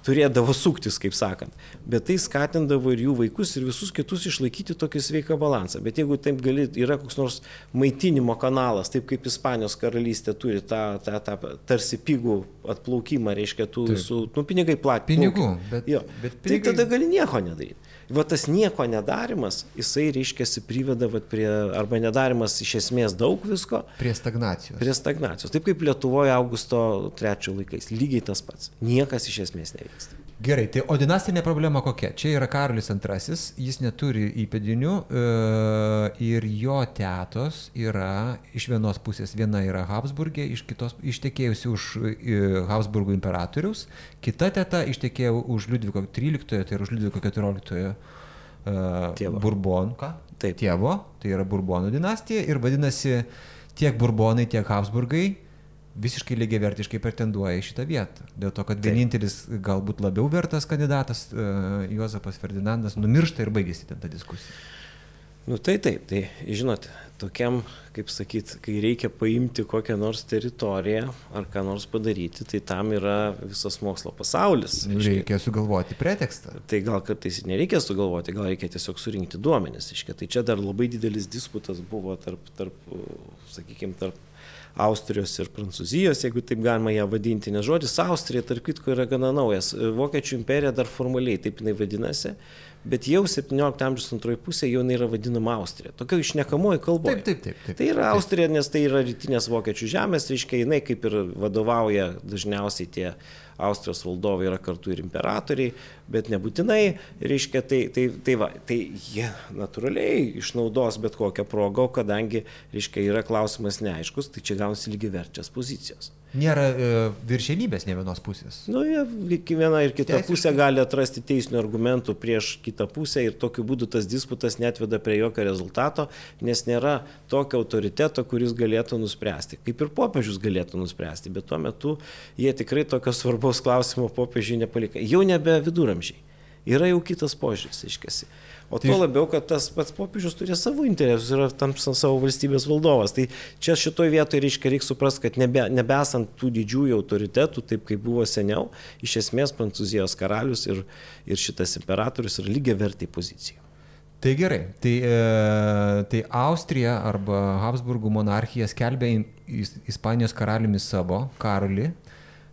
turėdavo suktis, kaip sakant, bet tai skatindavo ir jų vaikus, ir visus kitus išlaikyti tokį sveiką balansą. Bet jeigu taip gali, yra koks nors maitinimo kanalas, taip kaip Ispanijos karalystė turi tą, tą, tą tarsi pigų atplaukimą, reiškia, tų visų, nu, pinigai platinti. Pinigų, bet, Jo. bet Tai pinigai... tada gali nieko nedaryti. Va tas nieko nedarimas, jisai reiškia priveda vat, prie, arba nedarimas iš esmės daug visko, Prie stagnacijos. prie stagnacijos. Taip kaip Lietuvoje Augusto trečiojo laikais. Lygiai tas pats. Niekas iš esmės nevyksta. Gerai, tai o dinastinė problema kokia? Čia yra Karolis II, jis neturi įpėdinių e, ir jo tetos yra iš vienos pusės, viena yra Habsburgė, iš kitos ištekėjusi už e, Habsburgų imperatorius, kita teta ištekėjo už Liudviko XIII, tai yra už Liudviko XIV Tėvo. Burbonų, ką? Taip. Tėvo, tai yra Burbonų dinastija ir vadinasi tiek Burbonai, tiek Habsburgai visiškai lygiai vertiškai pretenduoja į šitą vietą. Dėl to, kad Taip. vienintelis galbūt labiau vertas kandidatas, uh, Juozapas Ferdinandas, numiršta ir baigėsi ten ta diskusija. Nu tai taip, tai žinot, tokiam, kaip sakyt, kai reikia paimti kokią nors teritoriją ar ką nors padaryti, tai tam yra visas mokslo pasaulis. reiškia. Reikia sugalvoti pretekstą. Tai gal kartais nereikia sugalvoti, gal reikia tiesiog surinkti duomenis. Iškia. Tai čia dar labai didelis disputas buvo tarp, tarp sakykime, tarp Austrijos ir Prancūzijos, jeigu taip galima ją vadinti, nes žodis Austrija, tarp kitko, yra gana naujas. Vokiečių imperija dar formaliai taip jinai vadinasi, bet jau 17 amžiaus antroji pusė jau jinai yra vadinama Austrija. Tokia išnekamoji kalba. Taip, taip, taip. taip. Tai yra Austrija, nes tai yra rytinės vokiečių žemės, reiškia, jinai kaip ir vadovauja dažniausiai tie Austrijos valdovai yra kartu ir imperatoriai, bet nebūtinai, reiškia, tai, tai, tai, va, tai jie natūraliai išnaudos bet kokią progą, kadangi, reiškia, yra klausimas neaiškus, tai čia gaunasi lygiai verčias pozicijos. Nėra e, viršenybės ne vienos pusės. Nu, jie, viena ir kita Teisiškai. pusė gali atrasti teisinių argumentų prieš kitą pusę ir tokiu būdu tas disputas netveda prie jokio rezultato, nes nėra tokio autoriteto, kuris galėtų nuspręsti. Kaip ir popiežius galėtų nuspręsti, bet tuo metu jie tikrai tokio svarbaus klausimo popiežiui nepalika. Jau nebe viduramžiai. Yra jau kitas požiūris, iškesi. O Tai- tuo labiau, kad tas pats popiežius turi savo interesus ir yra tam savo valstybės valdovas. Tai čia šitoje vietoje reiškia, reikia suprasti, kad nebe, nebesant tų didžiųjų autoritetų, taip kaip buvo seniau, iš esmės Prancūzijos karalius ir, ir šitas imperatorius yra lygiai vertai pozicijų. Tai gerai, tai, e, tai Austrija arba Habsburgų monarchija skelbė Ispanijos karaliumi savo karalį.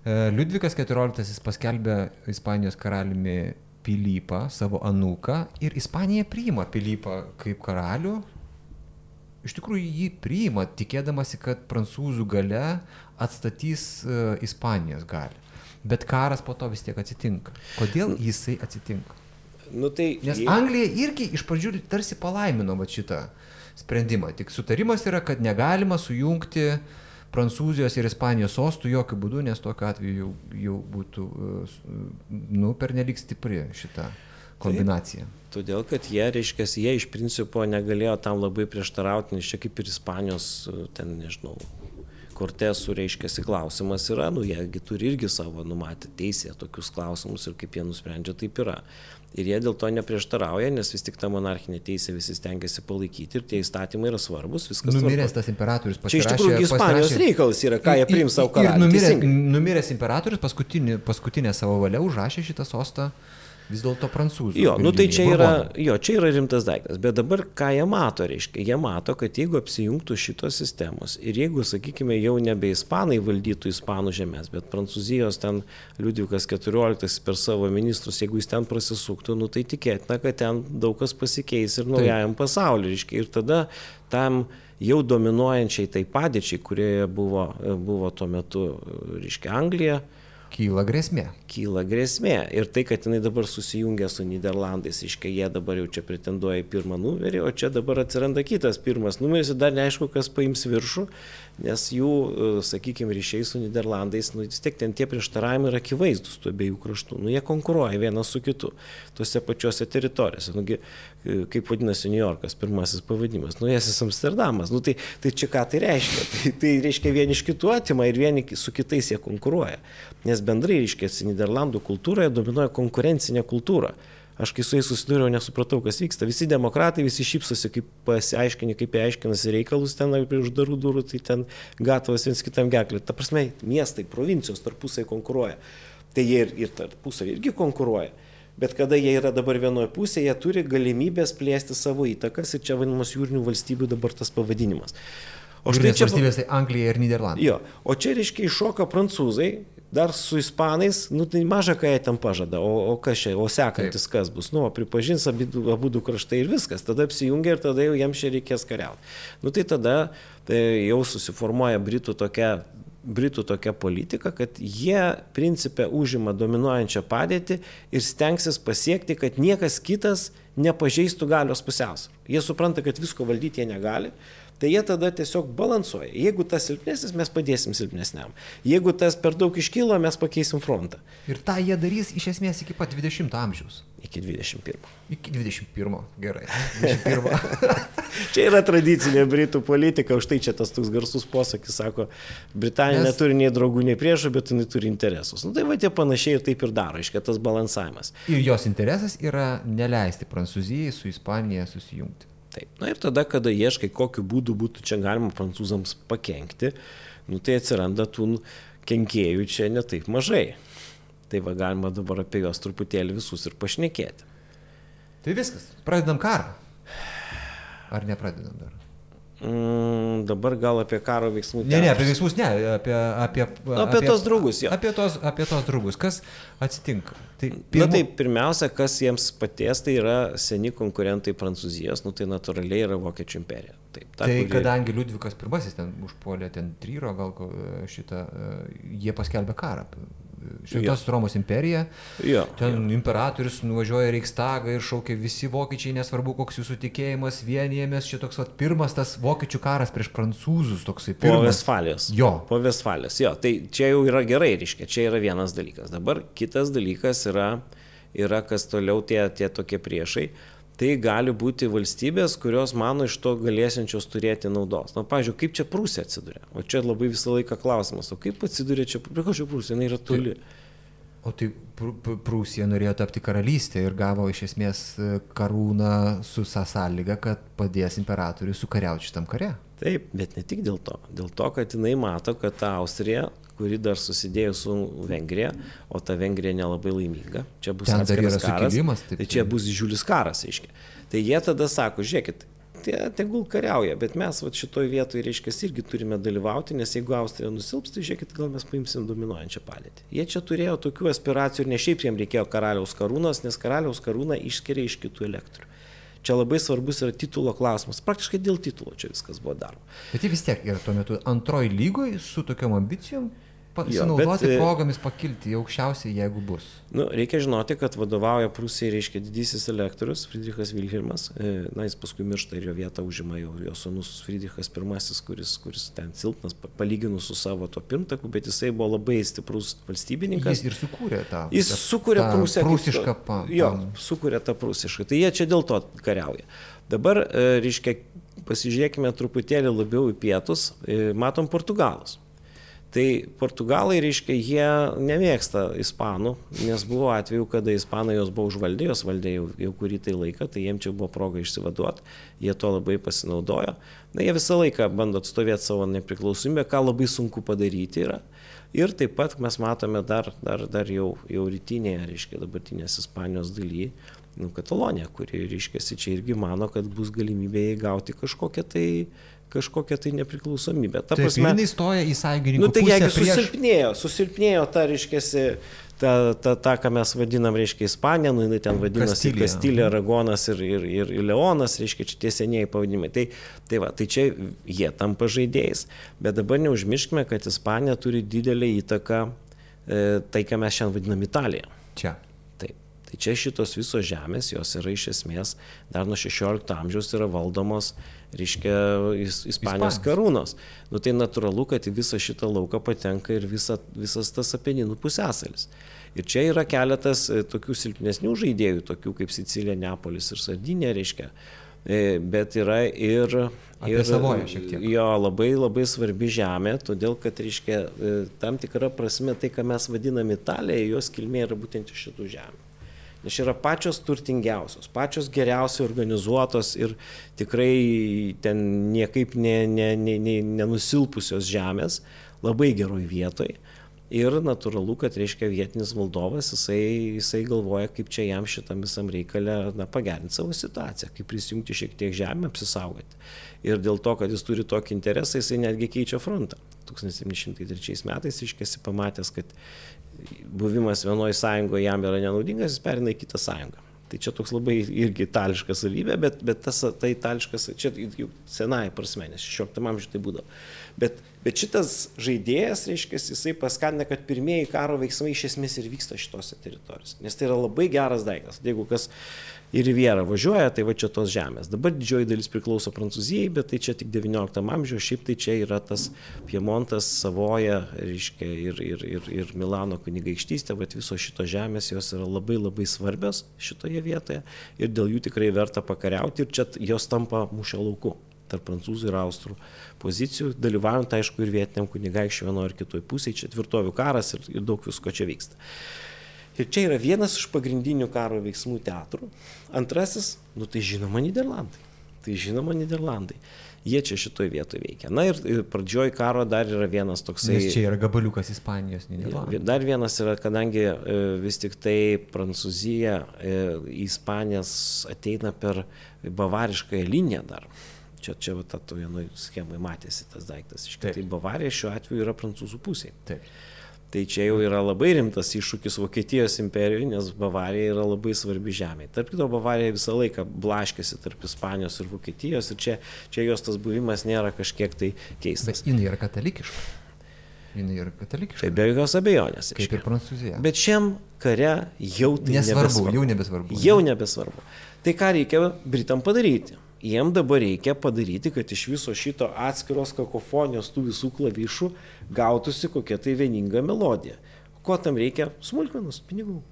E, Liudvikas XIV paskelbė Ispanijos karaliumi Pilypą, savo anūką, ir Ispanija priima Pilypą kaip karalių. Iš tikrųjų jį priima, tikėdamasi, kad prancūzų gale atstatys e, Ispanijos galę. Bet karas po to vis tiek atsitinka. Kodėl jisai atsitinka? Nu, tai, Nes jie- Anglija irgi iš pradžių tarsi palaimino va šitą sprendimą. Tik sutarimas yra, kad negalima sujungti Prancūzijos ir Ispanijos sostų jokių būdų, nes tokiu atveju jau, jau būtų, e, nu, pernelik stipri šita kombinacija. Taip. Todėl, kad jie, reiškia, jie iš principo negalėjo tam labai prieštarauti, nes čia kaip ir Ispanijos, ten nežinau, kortesų, reiškia, klausimas yra, nu, jiegi turi irgi savo numatę teisę tokius klausimus ir kaip jie nusprendžia, taip yra. Ir jie dėl to neprieštarauja, nes vis tik tą monarchinę teisę visi stengiasi palaikyti ir tie įstatymai yra svarbus. Numiręs tas imperatorius pasirašė. Čia iš tikrųjų Ispanijos reikalas yra, ką jie priims savo numiręs, numiręs imperatorius paskutinį, paskutinę savo valią užrašė šitą sostą vis dėlto prancūzų. Jo, nu tai čia yra, jo, čia yra rimtas daiktas, bet dabar ką jie mato, reiškia, jie mato, kad jeigu apsijungtų šitos sistemos ir jeigu, sakykime, jau nebe ispanai valdytų ispanų žemės, bet prancūzijos ten Liudvikas XIV per savo ministrus, jeigu jis ten prasisuktų, nu tai tikėtina, kad ten daug kas pasikeis ir naujajam pasauliu, reiškia, ir tada tam jau dominuojančiai tai padėčiai, kurioje buvo, buvo tuo metu, reiškia, Anglija, Kyla grėsmė. Kyla grėsmė. Ir tai, kad jinai dabar susijungia su Niderlandais, iškai jie dabar jau čia pretenduoja į pirmą numerį, o čia dabar atsiranda kitas pirmas numeris ir dar neaišku, kas paims viršų, nes jų, e, sakykime, ryšiai su Niderlandais, nu, vis tiek ten tie prieštaravimai yra akivaizdus tų abiejų kraštų. Nu, jie konkuruoja vienas su kitu tuose pačiuose teritorijose. Nugi, e, kaip vadinasi New Yorkas, pirmasis pavadinimas. Nuėsis Amsterdamas. Nu, tai, tai čia ką tai reiškia? Tai, tai reiškia vieni iš kitų atima ir vieni su kitais jie konkuruoja. Nes bendrai, reiškia, Niderlandų kultūroje dominuoja konkurencinė kultūra. Aš kai su jais susidūriau, nesupratau, kas vyksta. Visi demokratai, visi šypsosi, kaip pasiaiškini, kaip aiškinasi reikalus ten prie uždarų durų, tai ten gatavas viens kitam geklė. Ta prasme, miestai, provincijos tarpusai konkuruoja. Tai jie ir, ir tarpusai irgi konkuruoja. Bet kada jie yra dabar vienoje pusėje, jie turi galimybės plėsti savo įtakas ir čia vadinamas jūrinių valstybių dabar tas pavadinimas. O štai čia valstybės tai Anglija ir Niderlandai. Jo, o čia reiškia iššoka prancūzai, dar su ispanais, nu tai maža ką jie ten pažada, o, o kas čia, o sekantis Taip. kas bus, nu, pripažins abu, abu du kraštai ir viskas, tada apsijungia ir tada jau jiems čia reikės kariauti. Nu tai tada tai jau susiformuoja Britų tokia Britų tokia politika, kad jie principė užima dominuojančią padėtį ir stengsis pasiekti, kad niekas kitas nepažeistų galios pusiausvyrą. Jie supranta, kad visko valdyti jie negali, tai jie tada tiesiog balansuoja. Jeigu tas silpnesnis, mes padėsim silpnesniam. Jeigu tas per daug iškylo, mes pakeisim frontą. Ir tą jie darys iš esmės iki pat 20 amžiaus. Iki 21. Iki 21, gerai. 21. (laughs) čia yra tradicinė Britų politika, už tai čia tas toks garsus posakis sako, Britanija Nes... neturi nei draugų, nei priešų, bet jinai turi interesus. Na nu, tai va tie panašiai ir taip ir daro, iškia tas balansavimas. Ir jos interesas yra neleisti Prancūzijai su Ispanija susijungti. Taip. Na ir tada, kada ieškai, kokiu būdu būtų čia galima prancūzams pakengti, nu, tai atsiranda tų kenkėjų čia netaip mažai. Tai va galima dabar apie juos truputėlį visus ir pašnekėti. Tai viskas. Pradedam karą. Ar nepradedam dar? Mm, dabar gal apie karo veiksmų. Ne, ne, apie veiksmus ne, apie... Apie, apie, apie tos draugus, jo. Apie tos, apie tos draugus. Kas atsitinka? Tai pirmu... Na tai pirmiausia, kas jiems paties, tai yra seni konkurentai Prancūzijos, nu tai natūraliai yra Vokiečių imperija. Taip, ta, tai kuri... kadangi Liudvikas I ten užpuolė ten Tryro, gal šitą, jie paskelbė karą Šventos Romos imperija. Jo, ten jo. imperatorius nuvažiuoja Reichstagą ir šaukia visi vokiečiai, nesvarbu koks jūsų tikėjimas, vienijamės. Čia toks vat, pirmas tas vokiečių karas prieš prancūzus, toksai pirmas. Po Vesfalijos. Jo. Po Vesfalijos, jo. Tai čia jau yra gerai, reiškia, čia yra vienas dalykas. Dabar kitas dalykas yra, yra kas toliau tie, tie tokie priešai tai gali būti valstybės, kurios mano iš to galėsiančios turėti naudos. Na, pavyzdžiui, kaip čia Prūsija atsiduria? O čia labai visą laiką klausimas, o kaip atsiduria čia, prie ko čia Prūsija, jinai yra toli. O tai Prūsija norėjo tapti karalystė ir gavo iš esmės e, karūną su sąlyga, kad padės imperatoriui sukariauti šitam kare. Taip, bet ne tik dėl to. Dėl to, kad jinai mato, kad ta Austrija kuri dar susidėjo su Vengrija, o ta Vengrija nelabai laiminga. Čia bus karas. Taip, tai čia bus didžiulis karas, aiškiai. Tai jie tada sako, žiūrėkit, tie tegul kariauja, bet mes va, šitoje vietoje, reiškia, irgi turime dalyvauti, nes jeigu Austrija nusilps, tai žiūrėkit, gal mes paimsim dominuojančią padėtį. Jie čia turėjo tokių aspiracijų ir ne šiaip jiems reikėjo karaliaus karūnos, nes karaliaus karūną išskiria iš kitų elektorių. Čia labai svarbus yra titulo klausimas. Praktiškai dėl titulo čia viskas buvo daroma. Bet jie vis tiek yra tuo metu antroji lygoje su tokiam ambicijom pasinaudoti jo, bet, progomis pakilti į aukščiausią, jeigu bus. Nu, reikia žinoti, kad vadovauja Prūsijai, reiškia didysis elektorius Friedrichas Vilhelmas. E, na, jis paskui miršta ir jo vietą užima jau jo sonus Friedrichas I, kuris, kuris ten silpnas, palyginus su savo to pirmtaku, bet jisai buvo labai stiprus valstybininkas. Jis ir sukūrė tą. Jis sukūrė Prūsiją. Prūsišką pa. Jo, sukūrė tą prūsišką. Tai jie čia dėl to kariauja. Dabar, e, reiškia, pasižiūrėkime truputėlį labiau į pietus, e, matom Portugalus. Tai portugalai, reiškia, jie nemėgsta ispanų, nes buvo atveju, kada ispanai jos buvo užvaldę, jos valdė jau, jau kurį tai laiką, tai jiems čia buvo proga išsivaduoti, jie to labai pasinaudojo. Na, jie visą laiką bando atstovėti savo nepriklausomybę, ką labai sunku padaryti yra. Ir taip pat mes matome dar, dar, dar jau, jau rytinėje, reiškia, dabartinės Ispanijos dalyje, nu, Katalonija, kuri, reiškia, čia irgi mano, kad bus galimybė įgauti kažkokią tai kažkokią tai nepriklausomybę. Ta Taip, prasme, jinai stoja į sąjungininkų nu, tai pusę. Prieš... susilpnėjo, susilpnėjo ta, reiškiasi, ta, ta, ta, ką mes vadinam, reiškia, Ispanija, nu, jinai ten vadinasi Kastilė, Kastilė Aragonas ir, ir, ir, ir Leonas, reiškia, čia tie senieji pavadinimai. Tai, tai, va, tai čia jie tampa žaidėjais. Bet dabar neužmirškime, kad Ispanija turi didelį įtaką e, tai, ką mes šiandien vadinam Italija. Čia. Tai čia šitos visos žemės, jos yra iš esmės dar nuo 16 amžiaus yra valdomos reiškia Ispanijos karūnos. Nu, tai natūralu, kad į visą šitą lauką patenka ir visa, visas tas apeninų pusėsalis. Ir čia yra keletas e, tokių silpnesnių žaidėjų, tokių kaip Sicilija, Neapolis ir Sardinė, reiškia. E, bet yra ir, Apie ir savoje šiek tiek. Jo labai labai svarbi žemė, todėl kad, reiškia, e, tam tikra prasme tai, ką mes vadinam Italija, jos kilmė yra būtent iš šitų žemė nes yra pačios turtingiausios, pačios geriausiai organizuotos ir tikrai ten niekaip ne, ne, ne, ne, nenusilpusios žemės, labai geroj vietoj. Ir natūralu, kad reiškia vietinis valdovas, jisai, jisai galvoja, kaip čia jam šitam visam reikalę na, pagerinti savo situaciją, kaip prisijungti šiek tiek žemę, apsisaugoti. Ir dėl to, kad jis turi tokį interesą, jisai netgi keičia frontą. 1703 metais iškėsi pamatęs, kad buvimas vienoje sąjungoje jam yra nenaudingas, jis perina į kitą sąjungą. Tai čia toks labai irgi itališkas savybė, bet, bet tas ta itališkas, čia jau senąją prasme, nes 16 amžiuje tai būdavo. Bet, bet šitas žaidėjas, reiškia, jisai paskatina, kad pirmieji karo veiksmai iš esmės ir vyksta šitose teritorijose. Nes tai yra labai geras daiktas. Jeigu kas į Rivierą važiuoja, tai va čia tos žemės. Dabar didžioji dalis priklauso Prancūzijai, bet tai čia tik XIX amžiuje, šiaip tai čia yra tas Piemontas, Savoja, reiškia, ir, ir, ir, ir Milano kunigaikštystė, bet visos šitos žemės jos yra labai labai svarbios šitoje vietoje ir dėl jų tikrai verta pakariauti ir čia jos tampa mūšio lauku tarp prancūzų ir austrų pozicijų, dalyvaujant aišku ir vietiniam kunigaikščiui vienoje ar kitoje pusėje, čia tvirtovių karas ir, ir daug visko čia vyksta. Ir čia yra vienas iš pagrindinių karo veiksmų teatrų. Antrasis, nu tai žinoma, Niderlandai. Tai žinoma, Niderlandai. Jie čia šitoje vietoje veikia. Na ir, pradžioj karo dar yra vienas toksai. Nes čia yra gabaliukas Ispanijos, Niderlandai. Dar vienas yra, kadangi e, vis tik tai Prancūzija e, į Ispanijas ateina per bavariškąją liniją dar. Čia, čia va, ta vienoje schemoje matėsi tas daiktas. Iš tai Bavarija šiuo atveju yra prancūzų pusėje. Taip. Tai čia jau yra labai rimtas iššūkis Vokietijos imperijoje, nes Bavarija yra labai svarbi žemė. Tarp kito, Bavarija visą laiką blaškėsi tarp Ispanijos ir Vokietijos ir čia, čia jos tas buvimas nėra kažkiek tai keistas. Bet jinai yra katalikiška. Jinai yra katalikiška. Tai be jokios abejonės. Kaip reiškia. ir Prancūzija. Bet šiam kare jau tai nesvarbu, nebesvarbu. jau nebesvarbu. Jau nebesvarbu. Tai ką reikia Britam padaryti? Jiem dabar reikia padaryti, kad iš viso šito atskiros kakofonijos tų visų klavišų gautųsi kokia tai vieninga melodija. Ko tam reikia? Smulkmenus, pinigų.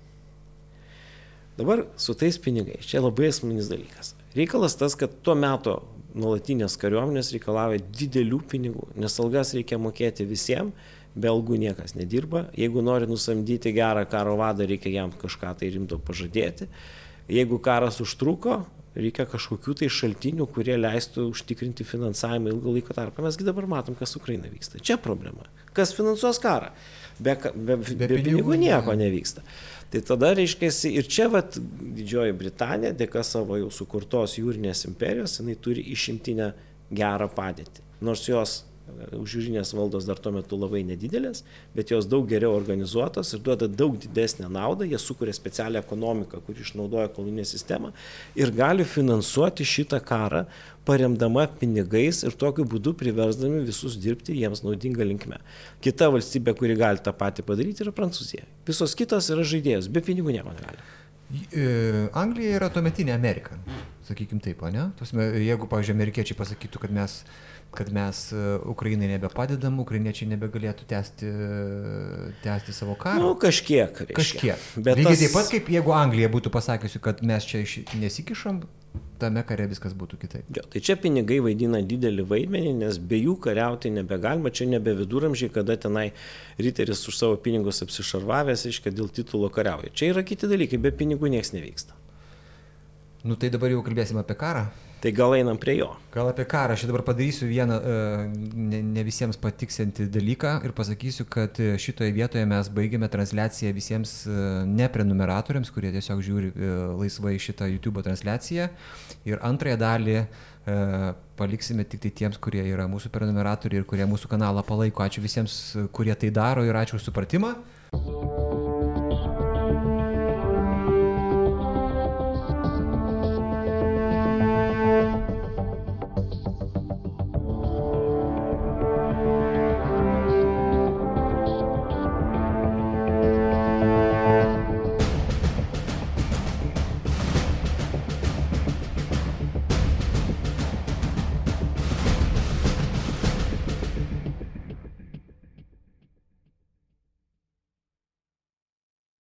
Dabar su tais pinigais, čia labai esminis dalykas. Reikalas tas, kad tuo metu nuolatinės kariuomenės reikalauja didelių pinigų, nes algas reikia mokėti visiems, be algų niekas nedirba. Jeigu nori nusamdyti gerą karo vadą, reikia jam kažką tai rimto pažadėti. Jeigu karas užtruko, reikia kažkokių tai šaltinių, kurie leistų užtikrinti finansavimą ilgą laiko tarpą. Mesgi dabar matom, kas Ukraina vyksta. Čia problema. Kas finansuos karą? Be, be, be, be pinigų nieko nevyksta. Tai tada reiškia, ir čia vat, Didžioji Britanija, dėka savo jau sukurtos jūrinės imperijos, jinai turi išimtinę gerą padėtį. Nors jos Užjūrinės valdos dar tuo metu labai nedidelės, bet jos daug geriau organizuotos ir duoda daug didesnę naudą, jie sukuria specialią ekonomiką, kuri išnaudoja koloninę sistemą ir gali finansuoti šitą karą, paremdama pinigais ir tokiu būdu priversdami visus dirbti jiems naudingą linkmę. Kita valstybė, kuri gali tą patį padaryti, yra Prancūzija. Visos kitos yra žaidėjos, be pinigų nieko negali. E, Anglija yra tuometinė Amerika, sakykime taip, ne? Tosme, jeigu, pavyzdžiui, amerikiečiai pasakytų, kad mes kad mes e, Ukrainai nebepadedam, ukrainiečiai nebegalėtų tęsti, tęsti savo karą. Na, nu, kažkiek. Reiškia. Kažkiek. Bet Lygiai tas... taip pat, kaip jeigu Anglija būtų pasakiusi, kad mes čia nesikišam, tame kare viskas būtų kitaip. Jo, tai čia pinigai vaidina didelį vaidmenį, nes be jų kariauti nebegalima, čia nebe viduramžiai, kada tenai riteris už savo pinigus apsišarvavęs, iškia dėl titulo kariauja. Čia yra kiti dalykai, be pinigų niekas nevyksta. Nu tai dabar jau kalbėsim apie karą. Tai gal einam prie jo. Gal apie karą. Aš dabar padarysiu vieną uh, ne, ne visiems patiksintį dalyką ir pasakysiu, kad e, šitoje vietoje mes baigėme transliaciją visiems uh, neprenumeratoriams, kurie tiesiog žiūri laisvai šitą YouTube transliaciją. Ir antrąją dalį paliksime tik tai tiems, kurie yra mūsų prenumeratoriai ir kurie mūsų kanalą palaiko. Ačiū visiems, kurie tai daro ir ačiū už supratimą.